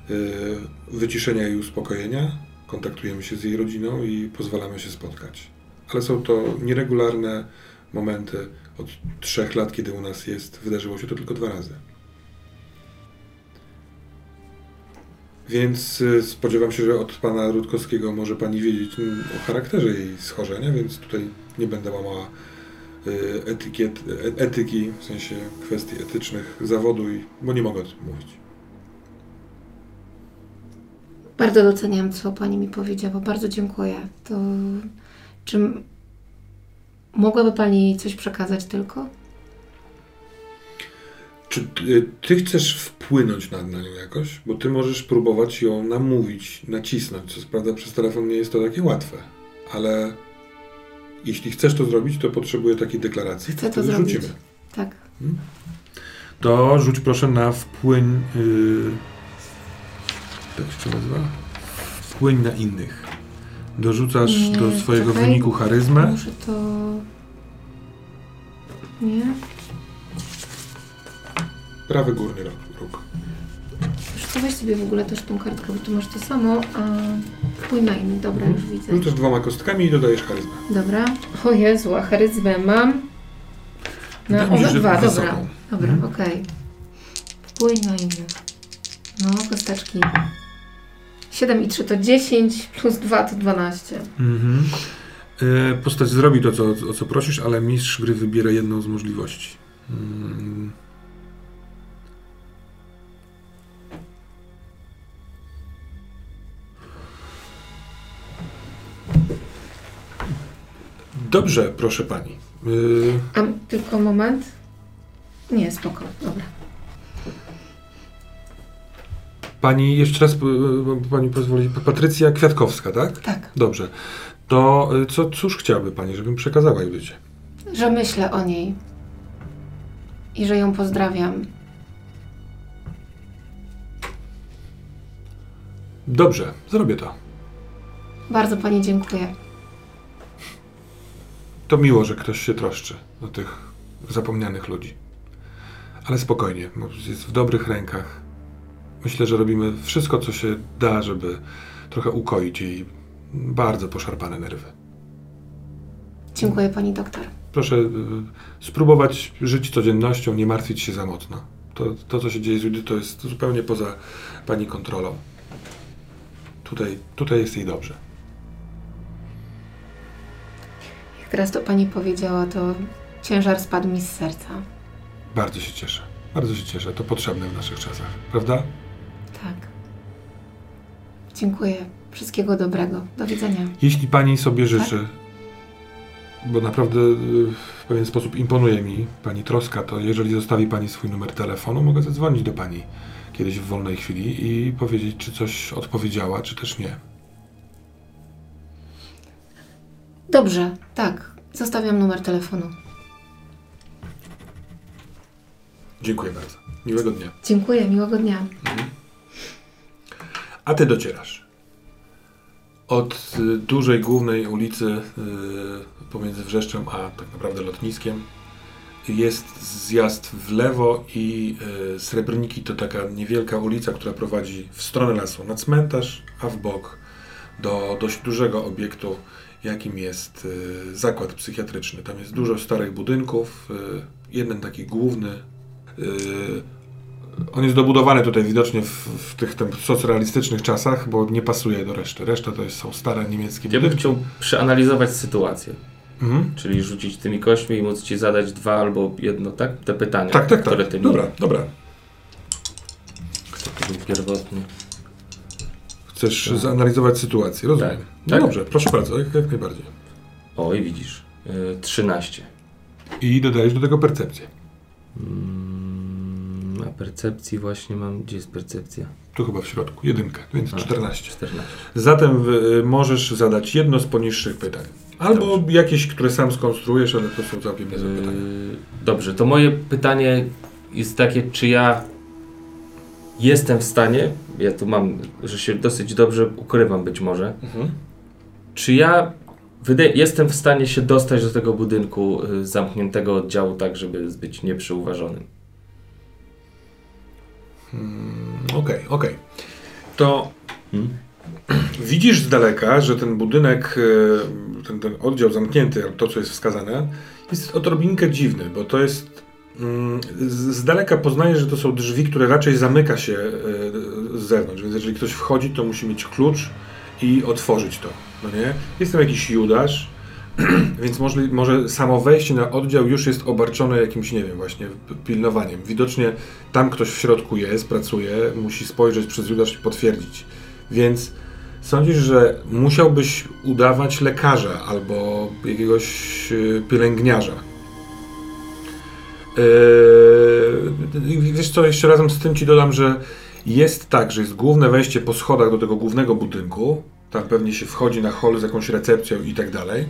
y, wyciszenia i uspokojenia kontaktujemy się z jej rodziną i pozwalamy się spotkać. Ale są to nieregularne momenty. Od trzech lat, kiedy u nas jest, wydarzyło się to tylko dwa razy. Więc y, spodziewam się, że od pana Rutkowskiego może pani wiedzieć mm, o charakterze jej schorzenia, więc tutaj nie będę łamała etykiet, e- etyki, w sensie kwestii etycznych zawodu, i, bo nie mogę o tym mówić. Bardzo doceniam, co Pani mi powiedziała. Bardzo dziękuję. To czy m- mogłaby Pani coś przekazać tylko? Czy ty, ty chcesz wpłynąć na, na nią jakoś? Bo ty możesz próbować ją namówić, nacisnąć, co prawda przez telefon nie jest to takie łatwe, ale jeśli chcesz to zrobić, to potrzebuję takiej deklaracji. Chcę to zrobić. rzucimy. Tak. To rzuć proszę na wpłyń. Yy, tak się nazywa? Wpłyń na innych. Dorzucasz Nie, do swojego czekaj. wyniku charyzmę. Muszę to... Nie? Prawy górny róg. Co, weź sobie w ogóle też tą kartkę, bo tu masz to samo, a pójdź na inny. Dobra, już widzę. Rzucasz dwoma kostkami i dodajesz charyzmę. Dobra. O Jezu, a charyzmę mam na że dwa, dobra. Dobra, Mhm. okej. Wpłyń na innych. No, kosteczki. 7 i 3 to 10, plus 2 to 12. Mhm. E, Postać zrobi to, co, o co prosisz, ale mistrz gry wybiera jedną z możliwości. Mm. Dobrze, proszę pani. Y, A tylko moment. Nie, spoko, dobra. Pani, jeszcze raz, y, y, pani pozwoli, Patrycja Kwiatkowska, tak? Tak, Dobrze. To co, cóż chciałaby pani, żebym przekazała Judycie? że myślę o niej i że ją pozdrawiam. Dobrze, zrobię to. Bardzo Pani dziękuję. To miło, że ktoś się troszczy o tych zapomnianych ludzi. Ale spokojnie, jest w dobrych rękach. Myślę, że robimy wszystko, co się da, żeby trochę ukoić jej bardzo poszarpane nerwy. Dziękuję pani doktor. Proszę y, spróbować żyć codziennością, nie martwić się za mocno. To, to co się dzieje z Judy, to jest zupełnie poza pani kontrolą. Tutaj, tutaj jest jej dobrze. Jak teraz to pani powiedziała, to ciężar spadł mi z serca. Bardzo się cieszę. Bardzo się cieszę. To potrzebne w naszych czasach, prawda? Tak. Dziękuję. Wszystkiego dobrego. Do widzenia. Jeśli pani sobie życzy, bo naprawdę y, w pewien sposób imponuje mi pani troska, to jeżeli zostawi pani swój numer telefonu, mogę zadzwonić do pani kiedyś w wolnej chwili i powiedzieć, czy coś odpowiedziała, czy też nie. Dobrze, tak. Zostawiam numer telefonu. Dziękuję bardzo. Miłego dnia. Dziękuję, miłego dnia. A ty docierasz. Od y, dużej głównej ulicy y, pomiędzy Wrzeszczem a tak naprawdę lotniskiem jest zjazd w lewo i y, Srebrniki to taka niewielka ulica, która prowadzi w stronę lasu na cmentarz, a w bok do dość dużego obiektu, jakim jest y, zakład psychiatryczny. Tam jest dużo starych budynków, y, jeden taki główny. y, on jest dobudowany tutaj widocznie w, w tych tam socrealistycznych czasach, bo nie pasuje do reszty. Reszta to jest, są stare niemieckie Ja bym budynki. chciał przeanalizować sytuację, Mhm. czyli rzucić tymi kośćmi i móc ci zadać dwa albo jedno, tak? Te pytania, Tak, tak, które tak. ty mi... Dobra, dobra. To był pierwotny. Chcesz zanalizować sytuację, rozumiem. Tak. No Tak. dobrze, proszę bardzo, jak, jak najbardziej. Oj, widzisz. Yy, 13. I dodajesz do tego percepcję. Mm, a percepcji właśnie mam... Gdzie jest percepcja? Tu chyba w środku, jedynkę, więc A, 14. 14. Zatem y, możesz zadać jedno z poniższych pytań. Albo jakieś, które sam skonstruujesz, ale to są całkiem niezłe pytania. Yy, dobrze, to moje pytanie jest takie, czy ja jestem w stanie, ja tu mam, że się dosyć dobrze ukrywam być może, Mhm. czy ja jestem w stanie się dostać do tego budynku y, zamkniętego oddziału tak, żeby być nieprzyuważonym? Okej, okej. To Hmm? widzisz z daleka, że ten budynek, e, ten, ten oddział zamknięty, to co jest wskazane, jest odrobinkę dziwny, bo to jest. Mm, Z, daleka poznajesz, że to są drzwi, które raczej zamyka się e, z zewnątrz, więc jeżeli ktoś wchodzi, to musi mieć klucz i otworzyć to. No nie? Jest tam jakiś Judasz, więc może, może samo wejście na oddział już jest obarczone jakimś, nie wiem, właśnie pilnowaniem. Widocznie tam ktoś w środku jest, pracuje, musi spojrzeć przez Judasz i potwierdzić. Więc sądzisz, że musiałbyś udawać lekarza albo jakiegoś e, pielęgniarza. Yy, wiesz co, jeszcze razem z tym ci dodam, że jest tak, że jest główne wejście po schodach do tego głównego budynku. Tam pewnie się wchodzi na hol z jakąś recepcją i tak dalej.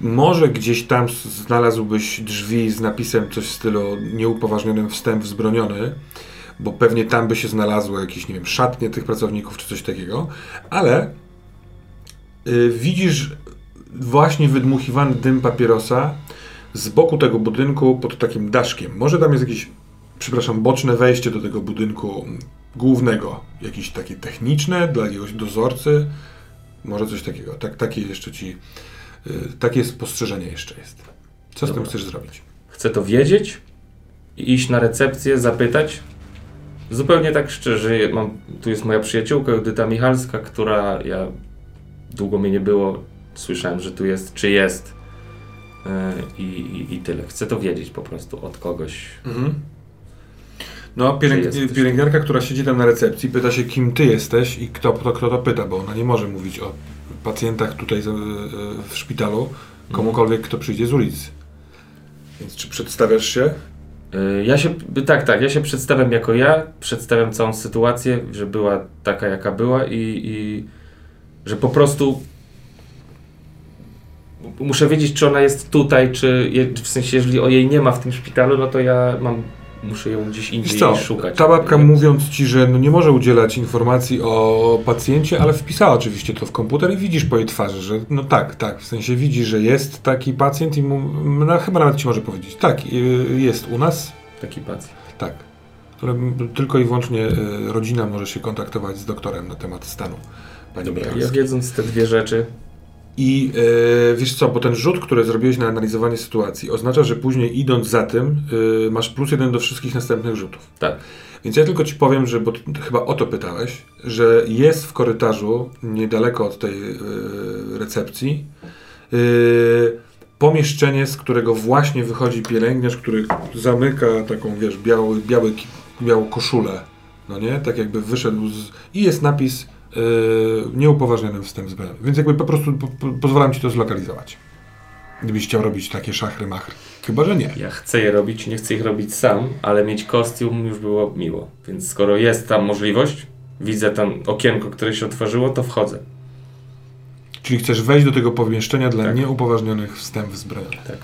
Może gdzieś tam znalazłbyś drzwi z napisem coś w stylu nieupoważnionym wstęp wzbroniony, bo pewnie tam by się znalazło jakieś, nie wiem, szatnie tych pracowników czy coś takiego, ale y, widzisz właśnie wydmuchiwany dym papierosa z boku tego budynku pod takim daszkiem. Może tam jest jakieś, przepraszam, boczne wejście do tego budynku głównego, jakieś takie techniczne dla jakiegoś dozorcy, może coś takiego. Tak, takie jeszcze ci, y, takie spostrzeżenie jeszcze jest. Co z tym Dobra. chcesz zrobić? Chcę to wiedzieć i iść na recepcję, zapytać. Zupełnie tak szczerze, mam, tu jest moja przyjaciółka Judyta Michalska, która ja długo mnie nie było, słyszałem, że tu jest, czy jest i, i, i tyle. Chcę to wiedzieć po prostu od kogoś. Mhm. No, pielęg- pielęgniarka, która siedzi tam na recepcji, pyta się, kim ty jesteś i kto, kto, kto to pyta, bo ona nie może mówić o pacjentach tutaj e, w szpitalu komukolwiek, kto przyjdzie z ulicy. Więc czy przedstawiasz się? Yy, Ja się, tak, tak, ja się przedstawiam jako ja, przedstawiam całą sytuację, że była taka jaka była i, i że po prostu muszę wiedzieć, czy ona jest tutaj, czy w sensie, jeżeli o jej nie ma w tym szpitalu, no to ja mam muszę ją gdzieś indziej co, szukać. ta babka mówiąc ci, że no nie może udzielać informacji o pacjencie, ale wpisała oczywiście to w komputer i widzisz po jej twarzy, że no tak, tak, w sensie widzi, że jest taki pacjent i mu, no, chyba nawet ci może powiedzieć, tak, y, jest u nas, Taki pacjent. tak. Tylko i wyłącznie y, rodzina może się kontaktować z doktorem na temat stanu pani Dobra, ja Michalskiej. wiedząc te dwie rzeczy, I e, wiesz co, bo ten rzut, który zrobiłeś na analizowanie sytuacji, oznacza, że później idąc za tym, e, masz plus jeden do wszystkich następnych rzutów. tak, Więc ja tylko ci powiem, że, bo ty chyba o to pytałeś, że jest w korytarzu, niedaleko od tej e, recepcji, pomieszczenie, z którego właśnie wychodzi pielęgniarz, który zamyka taką, wiesz, biały, biały, białą koszulę, no nie? Tak jakby wyszedł z... i jest napis nieupoważniony wstęp zbrojony. Więc jakby po prostu po, po, pozwalam ci to zlokalizować. Gdybyś chciał robić takie szachry machry. Chyba, że nie. ja chcę je robić, nie chcę ich robić sam, ale mieć kostium już było miło. Więc skoro jest tam możliwość, widzę tam okienko, które się otworzyło, to wchodzę. Czyli chcesz wejść do tego pomieszczenia dla Tak. nieupoważnionych wstęp zbrojonych. Tak.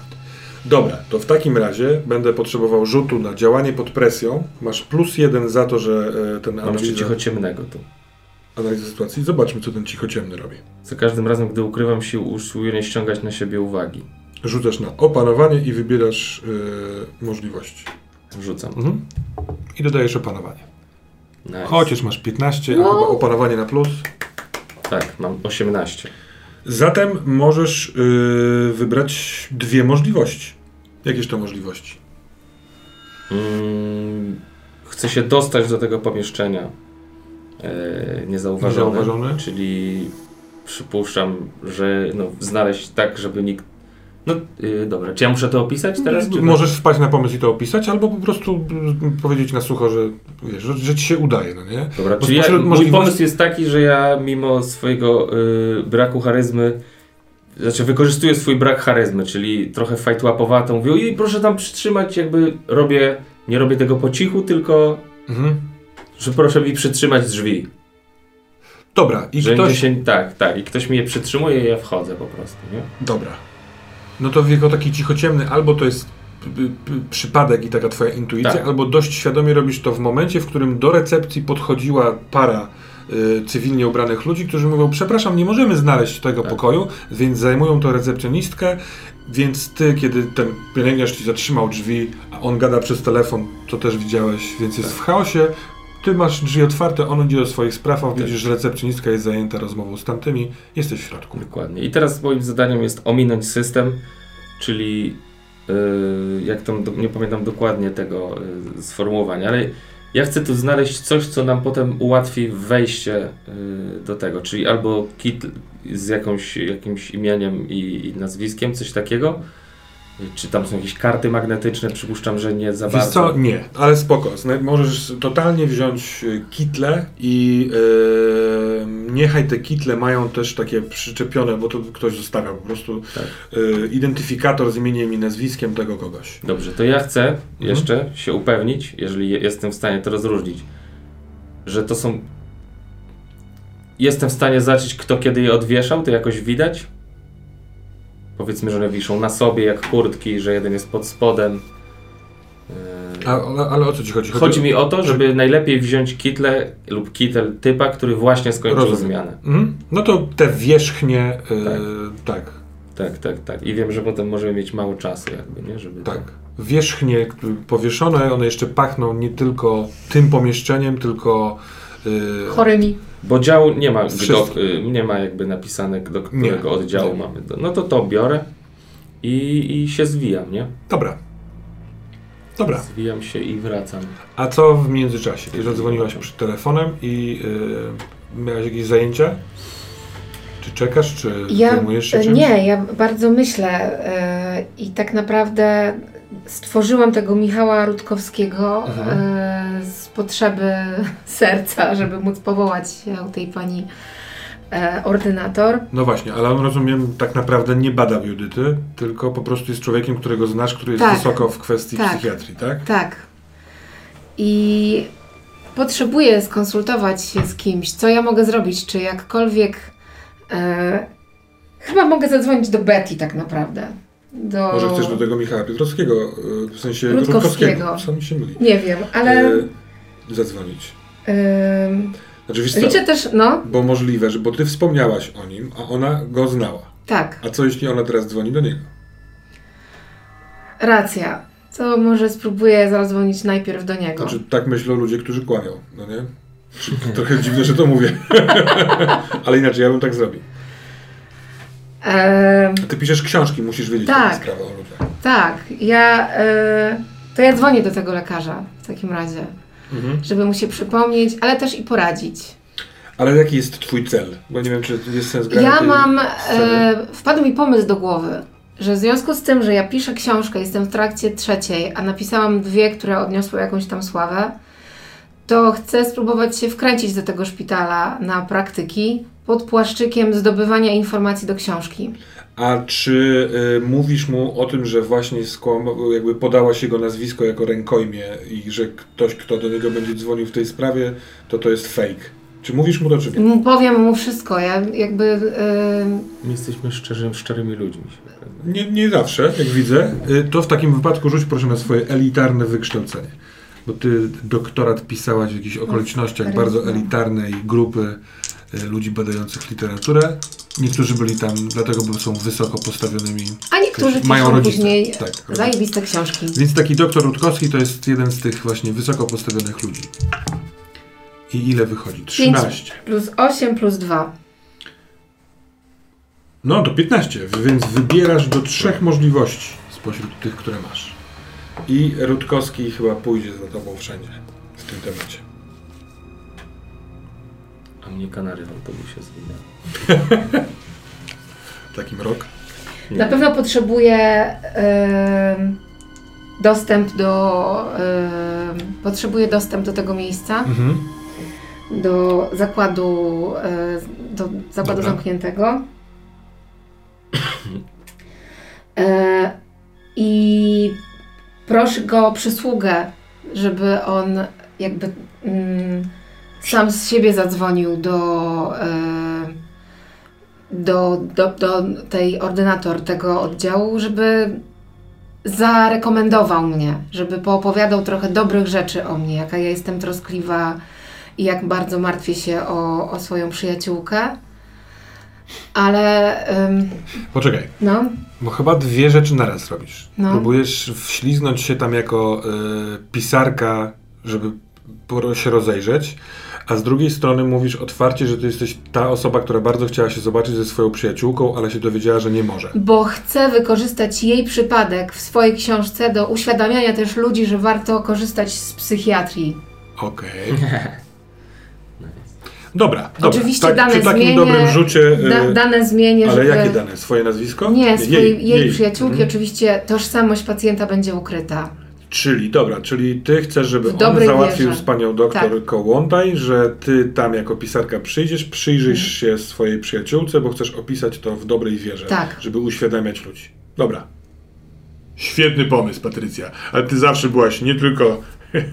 Dobra, to w takim razie będę potrzebował rzutu na działanie pod presją. Masz plus jeden za to, że e, ten Mam analiza, cicho ciemnego tu. Analiza sytuacji. Zobaczmy, co ten cichociemny robi. Za każdym razem, gdy ukrywam się, usiłuję nie ściągać na siebie uwagi. Rzucasz na opanowanie i wybierasz e, możliwości. Rzucam. Mhm. I dodajesz opanowanie. Nice. Chociaż masz 15, a Wow. chyba opanowanie na plus. Tak, mam 18. Zatem możesz e, wybrać dwie możliwości. Jakież to możliwości? Mm, chcę się dostać do tego pomieszczenia niezauważony, Niezauważony? czyli przypuszczam, że no, znaleźć tak, żeby nikt... No y, dobra, czy ja muszę to opisać teraz? Czy Możesz wpaść na pomysł i to opisać, albo po prostu powiedzieć na sucho, że, wiesz, że, że ci się udaje, no nie? Dobra, Bo czyli ja, spośród mój możliwości- pomysł jest taki, że ja mimo swojego y, braku charyzmy, znaczy wykorzystuję swój brak charyzmy, czyli trochę fajtłapowatą, mówię, ojej, proszę tam przytrzymać, jakby robię, nie robię tego po cichu, tylko Mhm. Że proszę mi przytrzymać drzwi. Dobra, i że ktoś... się, tak, tak, i ktoś mnie przytrzymuje i ja wchodzę po prostu, nie? Dobra. No to jako taki cichociemny, albo to jest przypadek i taka twoja intuicja, Tak. albo dość świadomie robisz to w momencie, w którym do recepcji podchodziła para y, cywilnie ubranych ludzi, którzy mówią, przepraszam, nie możemy znaleźć tego Tak. pokoju, więc zajmują to recepcjonistkę, więc ty, kiedy ten pielęgniarz ci zatrzymał drzwi, a on gada przez telefon, to też widziałeś, więc jest Tak. w chaosie, ty masz drzwi otwarte, on idzie do swoich spraw, a Tak. widzisz, że recepcjonistka jest zajęta rozmową z tamtymi, jesteś w środku. Dokładnie. I teraz moim zadaniem jest ominąć system, czyli yy, jak tam, nie pamiętam dokładnie tego yy, sformułowania, ale ja chcę tu znaleźć coś, co nam potem ułatwi wejście yy, do tego, czyli albo kit z jakąś, jakimś imieniem i, i nazwiskiem, coś takiego, czy tam są jakieś karty magnetyczne, przypuszczam, że nie za Wiesz bardzo. co? Nie, ale spoko. Możesz totalnie wziąć y, kitle i yy, niechaj te kitle mają też takie przyczepione, bo to ktoś zostawia po prostu Tak. y, identyfikator z imieniem i nazwiskiem tego kogoś. Dobrze, to ja chcę jeszcze się upewnić, jeżeli je- jestem w stanie to rozróżnić, że to są. Jestem w stanie zobaczyć, kto kiedy je odwieszał, to jakoś widać. Powiedzmy, że one wiszą na sobie jak kurtki, że jeden jest pod spodem. Yy, A, ale, ale o co ci chodzi? Chodzi mi o to, żeby najlepiej wziąć kitle lub kitel typa, który właśnie skończył Rozumiem. zmianę. Mhm. No to te wierzchnie, y, tak, Tak, tak, tak. I wiem, że potem możemy mieć mało czasu, jakby, nie? Żeby tak. Wierzchnie k- powieszone, one jeszcze pachną nie tylko tym pomieszczeniem, tylko y, Chorymi. Bo dział nie ma, do, y, nie ma jakby napisane, do Nie. którego oddziału Nie. mamy. Do, no to to biorę i, i się zwijam, nie? Dobra. Dobra. Zwijam się i wracam. A co w międzyczasie? Ty zadzwoniłaś przy telefonem i yy, miałaś jakieś zajęcia? Czy czekasz, czy Ja, zajmujesz się czymś? nie, ja bardzo myślę e, i tak naprawdę stworzyłam tego Michała Rutkowskiego Mhm. z potrzeby serca, żeby móc powołać się u tej pani e, ordynator. No właśnie, ale on rozumiem, tak naprawdę nie bada Judyty, tylko po prostu jest człowiekiem, którego znasz, który jest Tak. wysoko w kwestii Tak. psychiatrii, tak? Tak. I potrzebuję skonsultować się z kimś, co ja mogę zrobić, czy jakkolwiek. E, chyba mogę zadzwonić do Betty tak naprawdę. do... Może chcesz do tego Michała Piotrowskiego, y, w sensie Rutkowskiego. Rutkowskiego. Się myli. Nie wiem, ale... Y, Zadzwonić. ym, Znaczy, wiesz co? liczę też, no, Bo możliwe, że bo ty wspomniałaś o nim, a ona go znała. tak, A co jeśli ona teraz dzwoni do niego? racja. To może spróbuję zadzwonić najpierw do niego. Znaczy, tak myślą ludzie, którzy kłamią, no nie? Trochę dziwne, że to mówię. Ale inaczej, ja bym tak zrobił. Em, Ty piszesz książki, musisz wiedzieć, Tak. sprawa o ludziach. tak, ja... y, to ja dzwonię do tego lekarza w takim razie, Mhm. żeby mu się przypomnieć, ale też i poradzić. Ale jaki jest twój cel? Bo nie wiem, czy jest sens grania Ja mam, e, wpadł mi pomysł do głowy, że w związku z tym, że ja piszę książkę, jestem w trakcie trzeciej, a napisałam dwie, które odniosły jakąś tam sławę, to chcę spróbować się wkręcić do tego szpitala na praktyki pod płaszczykiem zdobywania informacji do książki. A czy y, mówisz mu o tym, że właśnie skłam, jakby podałaś jego nazwisko jako rękojmie i że ktoś, kto do niego będzie dzwonił w tej sprawie, to to jest fake? Czy mówisz mu to, czy nie? M- Powiem mu wszystko, ja jakby... e, My jesteśmy szczerzy, szczerymi ludźmi. Nie, nie zawsze, jak widzę. Y, To w takim wypadku rzuć proszę na swoje elitarne wykształcenie. Bo ty doktorat pisałaś w jakichś okolicznościach bardzo elitarnej grupy y, ludzi badających literaturę. Niektórzy byli tam dlatego, bo są wysoko postawionymi. a niektórzy Mają piszą rodziców. później Tak. zajebiste książki. Więc taki doktor Rutkowski to jest jeden z tych właśnie wysoko postawionych ludzi. I ile wychodzi? 13. Plus 8 plus 2. No to 15, więc wybierasz do trzech możliwości spośród tych, które masz. I Rutkowski chyba pójdzie za tobą wszędzie w tym temacie. A mnie kanary w autobusie zwinęły. Takim rok. Nie. Na pewno potrzebuje em, dostęp do em, potrzebuje dostęp do tego miejsca, Mhm. do zakładu e, do zakładu Dobra. zamkniętego. E, I proszę go o przysługę, żeby on jakby mm, sam z siebie zadzwonił do, e, do, do, do tej ordynator tego oddziału, żeby zarekomendował mnie, żeby poopowiadał trochę dobrych rzeczy o mnie, jaka ja jestem troskliwa i jak bardzo martwię się o, o swoją przyjaciółkę. Ale ym, Poczekaj, no, bo chyba dwie rzeczy naraz robisz. No. Próbujesz wśliznąć się tam jako y, pisarka, żeby się rozejrzeć, a z drugiej strony mówisz otwarcie, że ty jesteś ta osoba, która bardzo chciała się zobaczyć ze swoją przyjaciółką, ale się dowiedziała, że nie może. bo chcę wykorzystać jej przypadek w swojej książce do uświadamiania też ludzi, że warto korzystać z psychiatrii. Okej. Dobra, dobra. Oczywiście tak, dane przy takim zmienię, dobrym rzucie. Da, dane zmienię, ale żeby... jakie dane? Swoje nazwisko? Nie, swojej, jej, przyjaciółki Mhm. oczywiście tożsamość pacjenta będzie ukryta. Czyli, dobra, czyli ty chcesz, żeby on załatwił wierze. z panią doktor Tak. Kołłątaj, że ty tam jako pisarka przyjdziesz, przyjrzysz Mhm. się swojej przyjaciółce, bo chcesz opisać to w dobrej wierze, Tak. żeby uświadamiać ludzi. Dobra. Świetny pomysł, Patrycja. Ale ty zawsze byłaś nie tylko...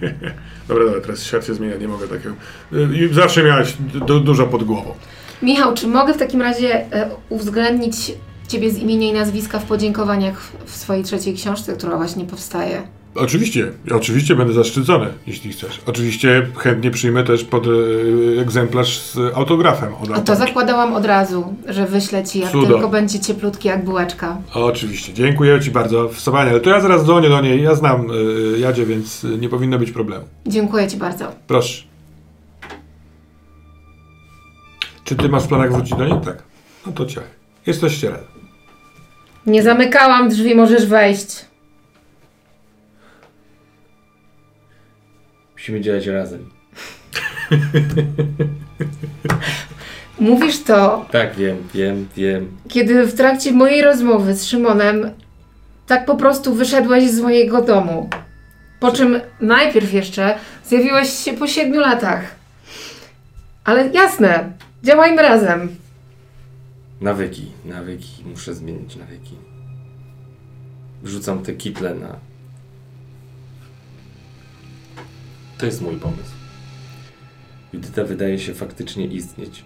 dobra, dobra, teraz świat się zmienia, nie mogę takiego... Y, Zawsze miałaś du- dużo pod głową. Michał, czy mogę w takim razie e, uwzględnić Ciebie z imienia i nazwiska w podziękowaniach w swojej trzeciej książce, która właśnie powstaje? Oczywiście, oczywiście będę zaszczycony, jeśli chcesz. Oczywiście chętnie przyjmę też pod y, egzemplarz z autografem od A to autorki. zakładałam od razu, że wyślę Ci, jak Cudo. tylko będzie cieplutki jak bułeczka. Oczywiście, dziękuję Ci bardzo. Wspaniale. Ale to ja zaraz dzwonię do niej. Ja znam y, Jadzie, więc y, nie powinno być problemu. Dziękuję Ci bardzo. Proszę. Czy Ty masz w planach wrócić do niej? Tak. No to ciach. Jesteście razem. Nie zamykałam drzwi, możesz wejść. Musimy działać razem. Mówisz to, Tak, wiem, wiem, wiem. kiedy w trakcie mojej rozmowy z Szymonem tak po prostu wyszedłeś z mojego domu. Po czym najpierw jeszcze zjawiłeś się po siedmiu latach. Ale jasne, działajmy razem. Nawyki, nawyki. Muszę zmienić nawyki. Wrzucam te kitle na... To jest mój pomysł. Judyta wydaje się faktycznie istnieć.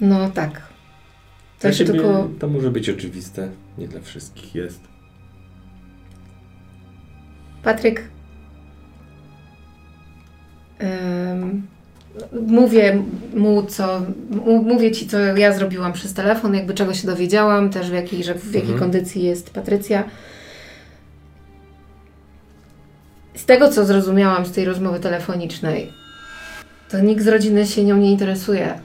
No tak. To ciebie tylko... To może być oczywiste, nie dla wszystkich jest. Patryk, ym, mówię mu, co, mówię ci, co ja zrobiłam przez telefon, jakby czego się dowiedziałam, też w jakiej, że w jakiej Mhm. kondycji jest Patrycja. Z tego, co zrozumiałam z tej rozmowy telefonicznej, to nikt z rodziny się nią nie interesuje.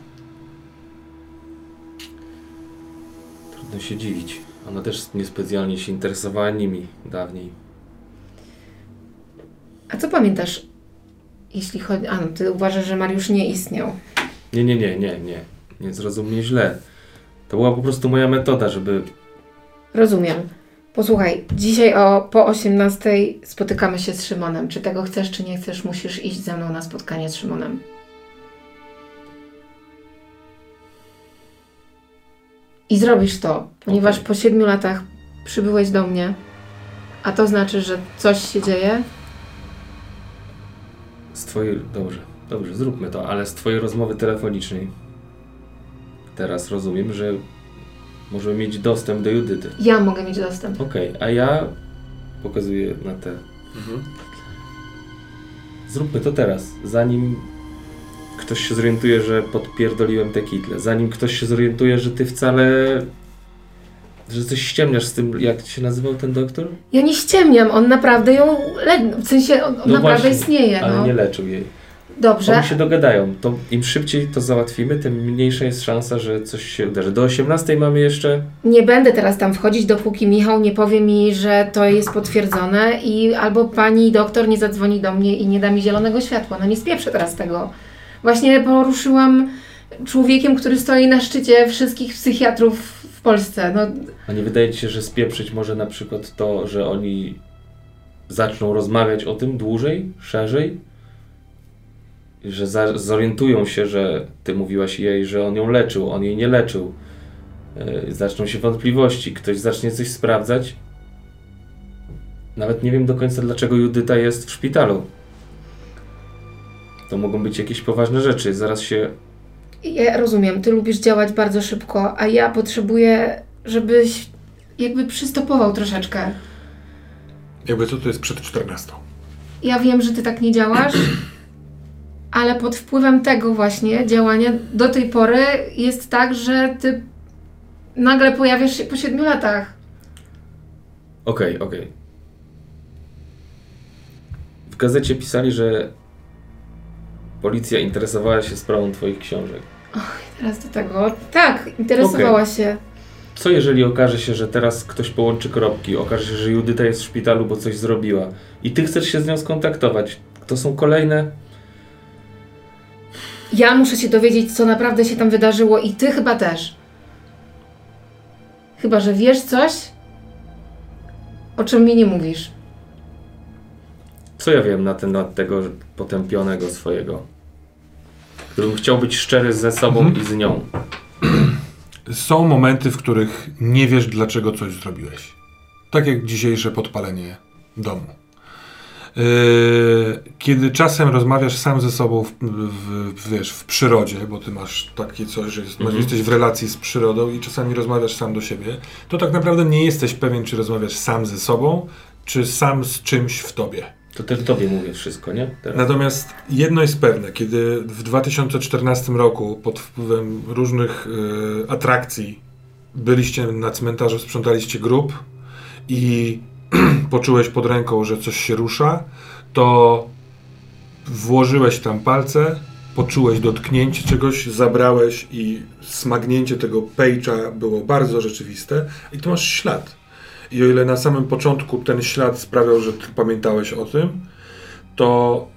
Trudno się dziwić. Ona też niespecjalnie się interesowała nimi dawniej. A co pamiętasz, jeśli chodzi... A, no, ty uważasz, że Mariusz nie istniał. Nie, nie, nie, nie, nie. Nie zrozum mnie źle. To była po prostu moja metoda, żeby... Rozumiem. Posłuchaj, dzisiaj o po 18 spotykamy się z Szymonem. Czy tego chcesz, czy nie chcesz, musisz iść ze mną na spotkanie z Szymonem. I zrobisz to, ponieważ Okej. po siedmiu latach przybyłeś do mnie, a to znaczy, że coś się dzieje. Z twojej... Dobrze, dobrze, zróbmy to, ale z twojej rozmowy telefonicznej teraz rozumiem, że możemy mieć dostęp do Judyty. Ja mogę mieć dostęp. Okej, a ja pokazuję na te. Zróbmy to teraz, zanim ktoś się zorientuje, że podpierdoliłem te kitle, zanim ktoś się zorientuje, że ty wcale, że coś ściemniasz z tym, jak się nazywał ten doktor? Ja nie ściemniam, on naprawdę ją le... w sensie on, on No naprawdę właśnie, istnieje. Ale No. nie leczył jej. Dobrze, Oni się dogadają, to im szybciej to załatwimy, tym mniejsza jest szansa, że coś się uderzy. Do 18 mamy jeszcze... Nie będę teraz tam wchodzić, dopóki Michał nie powie mi, że to jest potwierdzone i albo pani doktor nie zadzwoni do mnie i nie da mi zielonego światła. No nie spieprzę teraz tego. Właśnie poruszyłam człowiekiem, który stoi na szczycie wszystkich psychiatrów w Polsce. No, A nie wydaje ci się, że spieprzyć może na przykład to, że oni zaczną rozmawiać o tym dłużej, szerzej? Że za, zorientują się, że ty mówiłaś jej, że on ją leczył, on jej nie leczył. Yy, zaczną się wątpliwości, ktoś zacznie coś sprawdzać. Nawet nie wiem do końca, dlaczego Judyta jest w szpitalu. To mogą być jakieś poważne rzeczy. Zaraz się ja rozumiem, ty lubisz działać bardzo szybko, a ja potrzebuję, żebyś jakby przystopował troszeczkę. Jakby co to jest przed 14. Ja wiem, że ty tak nie działasz, ale pod wpływem tego właśnie działania do tej pory jest tak, że ty nagle pojawiasz się po siedmiu latach. Okej, okej. W gazecie pisali, że policja interesowała się sprawą Twoich książek. Teraz do tego. Tak, interesowała się. Co jeżeli okaże się, że teraz ktoś połączy kropki, okaże się, że Judyta jest w szpitalu, bo coś zrobiła i Ty chcesz się z nią skontaktować? To są kolejne... Ja muszę się dowiedzieć, co naprawdę się tam wydarzyło i ty chyba też. Chyba, że wiesz coś, o czym mi nie mówisz. Co ja wiem na temat tego potępionego swojego? Gdybym chciał być szczery ze sobą i z nią. Są momenty, w których nie wiesz, dlaczego coś zrobiłeś. Tak jak dzisiejsze podpalenie domu. Yy, Kiedy czasem rozmawiasz sam ze sobą w, w, wiesz, w przyrodzie, bo ty masz takie coś, że Mhm. jesteś w relacji z przyrodą i czasami rozmawiasz sam do siebie, to tak naprawdę nie jesteś pewien, czy rozmawiasz sam ze sobą, czy sam z czymś w tobie. To też Tobie mówię wszystko, nie? Teraz. Natomiast jedno jest pewne, kiedy w 2014 roku pod wpływem różnych y, atrakcji byliście na cmentarzu, sprzątaliście grób i poczułeś pod ręką, że coś się rusza, to włożyłeś tam palce, poczułeś dotknięcie czegoś, zabrałeś i smagnięcie tego pejcza było bardzo rzeczywiste i tu masz ślad. I o ile na samym początku ten ślad sprawiał, że pamiętałeś o tym, to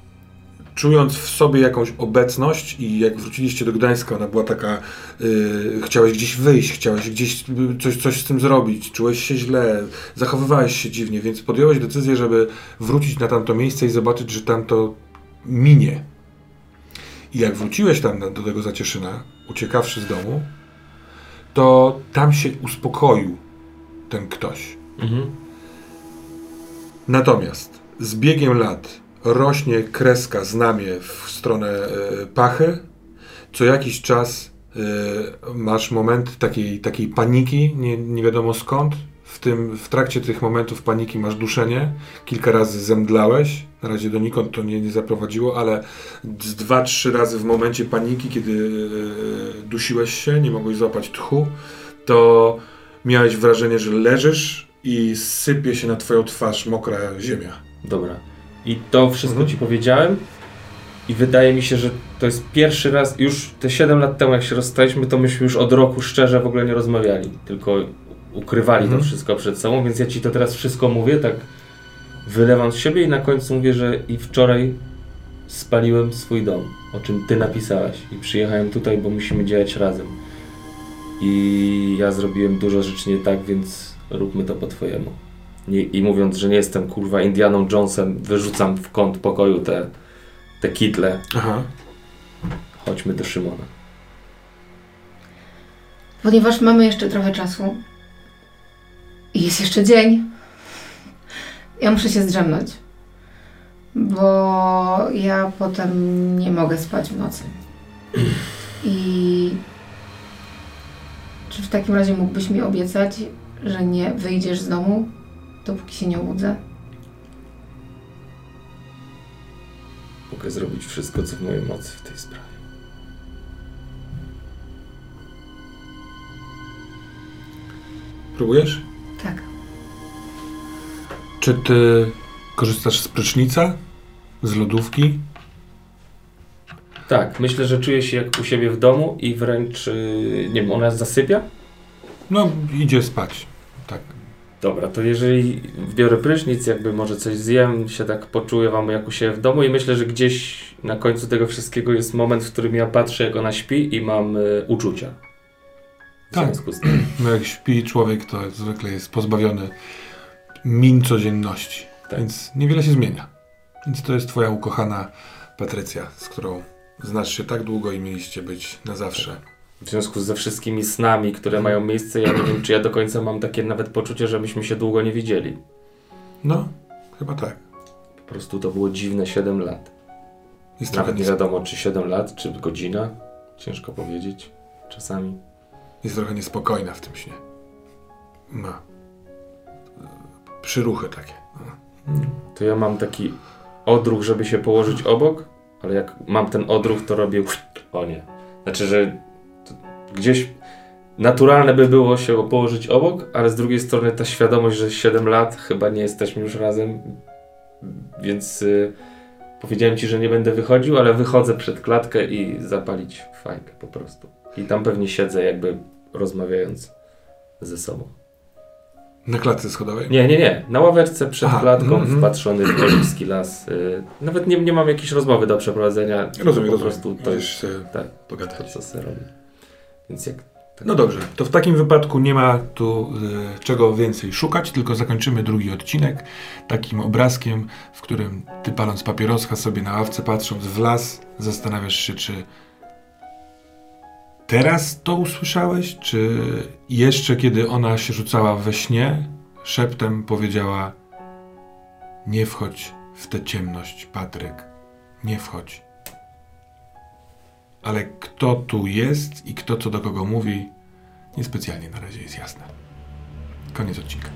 czując w sobie jakąś obecność i jak wróciliście do Gdańska, ona była taka, y, chciałeś gdzieś wyjść, chciałeś gdzieś y, coś, coś z tym zrobić, czułeś się źle, zachowywałeś się dziwnie, więc podjąłeś decyzję, żeby wrócić na tamto miejsce i zobaczyć, że tamto minie. I jak wróciłeś tam do tego Zacieszyna, uciekawszy z domu, to tam się uspokoił ten ktoś. Mhm. Natomiast z biegiem lat rośnie kreska, znamie w stronę e, pachy. Co jakiś czas y, masz moment takiej, takiej paniki, nie, nie wiadomo skąd. W, tym, w trakcie tych momentów paniki masz duszenie. Kilka razy zemdlałeś. Na razie donikąd to nie, nie zaprowadziło, ale z dwa, trzy razy w momencie paniki, kiedy y, dusiłeś się, nie mogłeś złapać tchu, to miałeś wrażenie, że leżysz i sypie się na twoją twarz mokra ziemia. Dobra. I to wszystko Mhm. ci powiedziałem i wydaje mi się, że to jest pierwszy raz, już te 7 lat temu jak się rozstaliśmy, to myśmy już od roku szczerze w ogóle nie rozmawiali, tylko ukrywali Mhm. to wszystko przed sobą, więc ja ci to teraz wszystko mówię, tak wylewam z siebie i na końcu mówię, że i wczoraj spaliłem swój dom, o czym ty napisałaś i przyjechałem tutaj, bo musimy działać razem. I ja zrobiłem dużo rzeczy nie tak, więc róbmy to po twojemu. Nie, I mówiąc, że nie jestem kurwa Indianą Jonesem, wyrzucam w kąt pokoju te, te kitle. Aha. Chodźmy do Szymona. Ponieważ mamy jeszcze trochę czasu i jest jeszcze dzień, ja muszę się zdrzemnąć. Bo ja potem nie mogę spać w nocy. I czy w takim razie mógłbyś mi obiecać, że nie wyjdziesz z domu, dopóki się nie obudzę? Mogę zrobić wszystko, co w mojej mocy w tej sprawie. Próbujesz? Tak. Czy ty korzystasz z prysznica? Z lodówki? Tak, myślę, że czuję się jak u siebie w domu i wręcz, yy, nie wiem, ona zasypia? No, idzie spać. Tak. Dobra, to jeżeli biorę prysznic, jakby może coś zjem, się tak poczuję wam jak u siebie w domu i myślę, że gdzieś na końcu tego wszystkiego jest moment, w którym ja patrzę jak ona śpi i mam y, uczucia. W Tak. związku z tym. No jak śpi człowiek, to zwykle jest pozbawiony min codzienności. Tak. Więc niewiele się zmienia. Więc to jest twoja ukochana Patrycja, z którą znasz się tak długo i mieliście być na zawsze. W związku ze wszystkimi snami, które mają miejsce, ja nie wiem, czy ja do końca mam takie nawet poczucie, że myśmy się długo nie widzieli. No, chyba tak. Po prostu to było dziwne 7 lat. Jest Nawet nie wiadomo, czy 7 lat, czy godzina. Ciężko powiedzieć. Czasami. jest trochę niespokojna w tym śnie. Ma. Przyruchy takie. To ja mam taki odruch, żeby się położyć obok, ale jak mam ten odruch, to robię o nie. Znaczy, że gdzieś naturalne by było się położyć obok, ale z drugiej strony ta świadomość, że 7 lat chyba nie jesteśmy już razem, więc y, powiedziałem ci, że nie będę wychodził, ale wychodzę przed klatkę i zapalić fajkę po prostu. I tam pewnie siedzę jakby rozmawiając ze sobą. Na klatce schodowej? Nie, nie, nie. Na ławeczce przed Aha, klatką, mhm. wpatrzony w oliwski las. Y, nawet nie, nie mam jakiejś rozmowy do przeprowadzenia. Rozumiem, po rozumiem. prostu to jest tak, to, pogadać. co sobie robię. Więc jak... Tak. No dobrze, to w takim wypadku nie ma tu e, czego więcej szukać, tylko zakończymy drugi odcinek takim obrazkiem, w którym ty paląc papieroska sobie na ławce, patrząc w las, zastanawiasz się, czy teraz to usłyszałeś, czy jeszcze kiedy ona się rzucała we śnie, szeptem powiedziała nie wchodź w tę ciemność, Patryk, nie wchodź. Ale kto tu jest i kto co do kogo mówi, niespecjalnie na razie jest jasne. Koniec odcinka.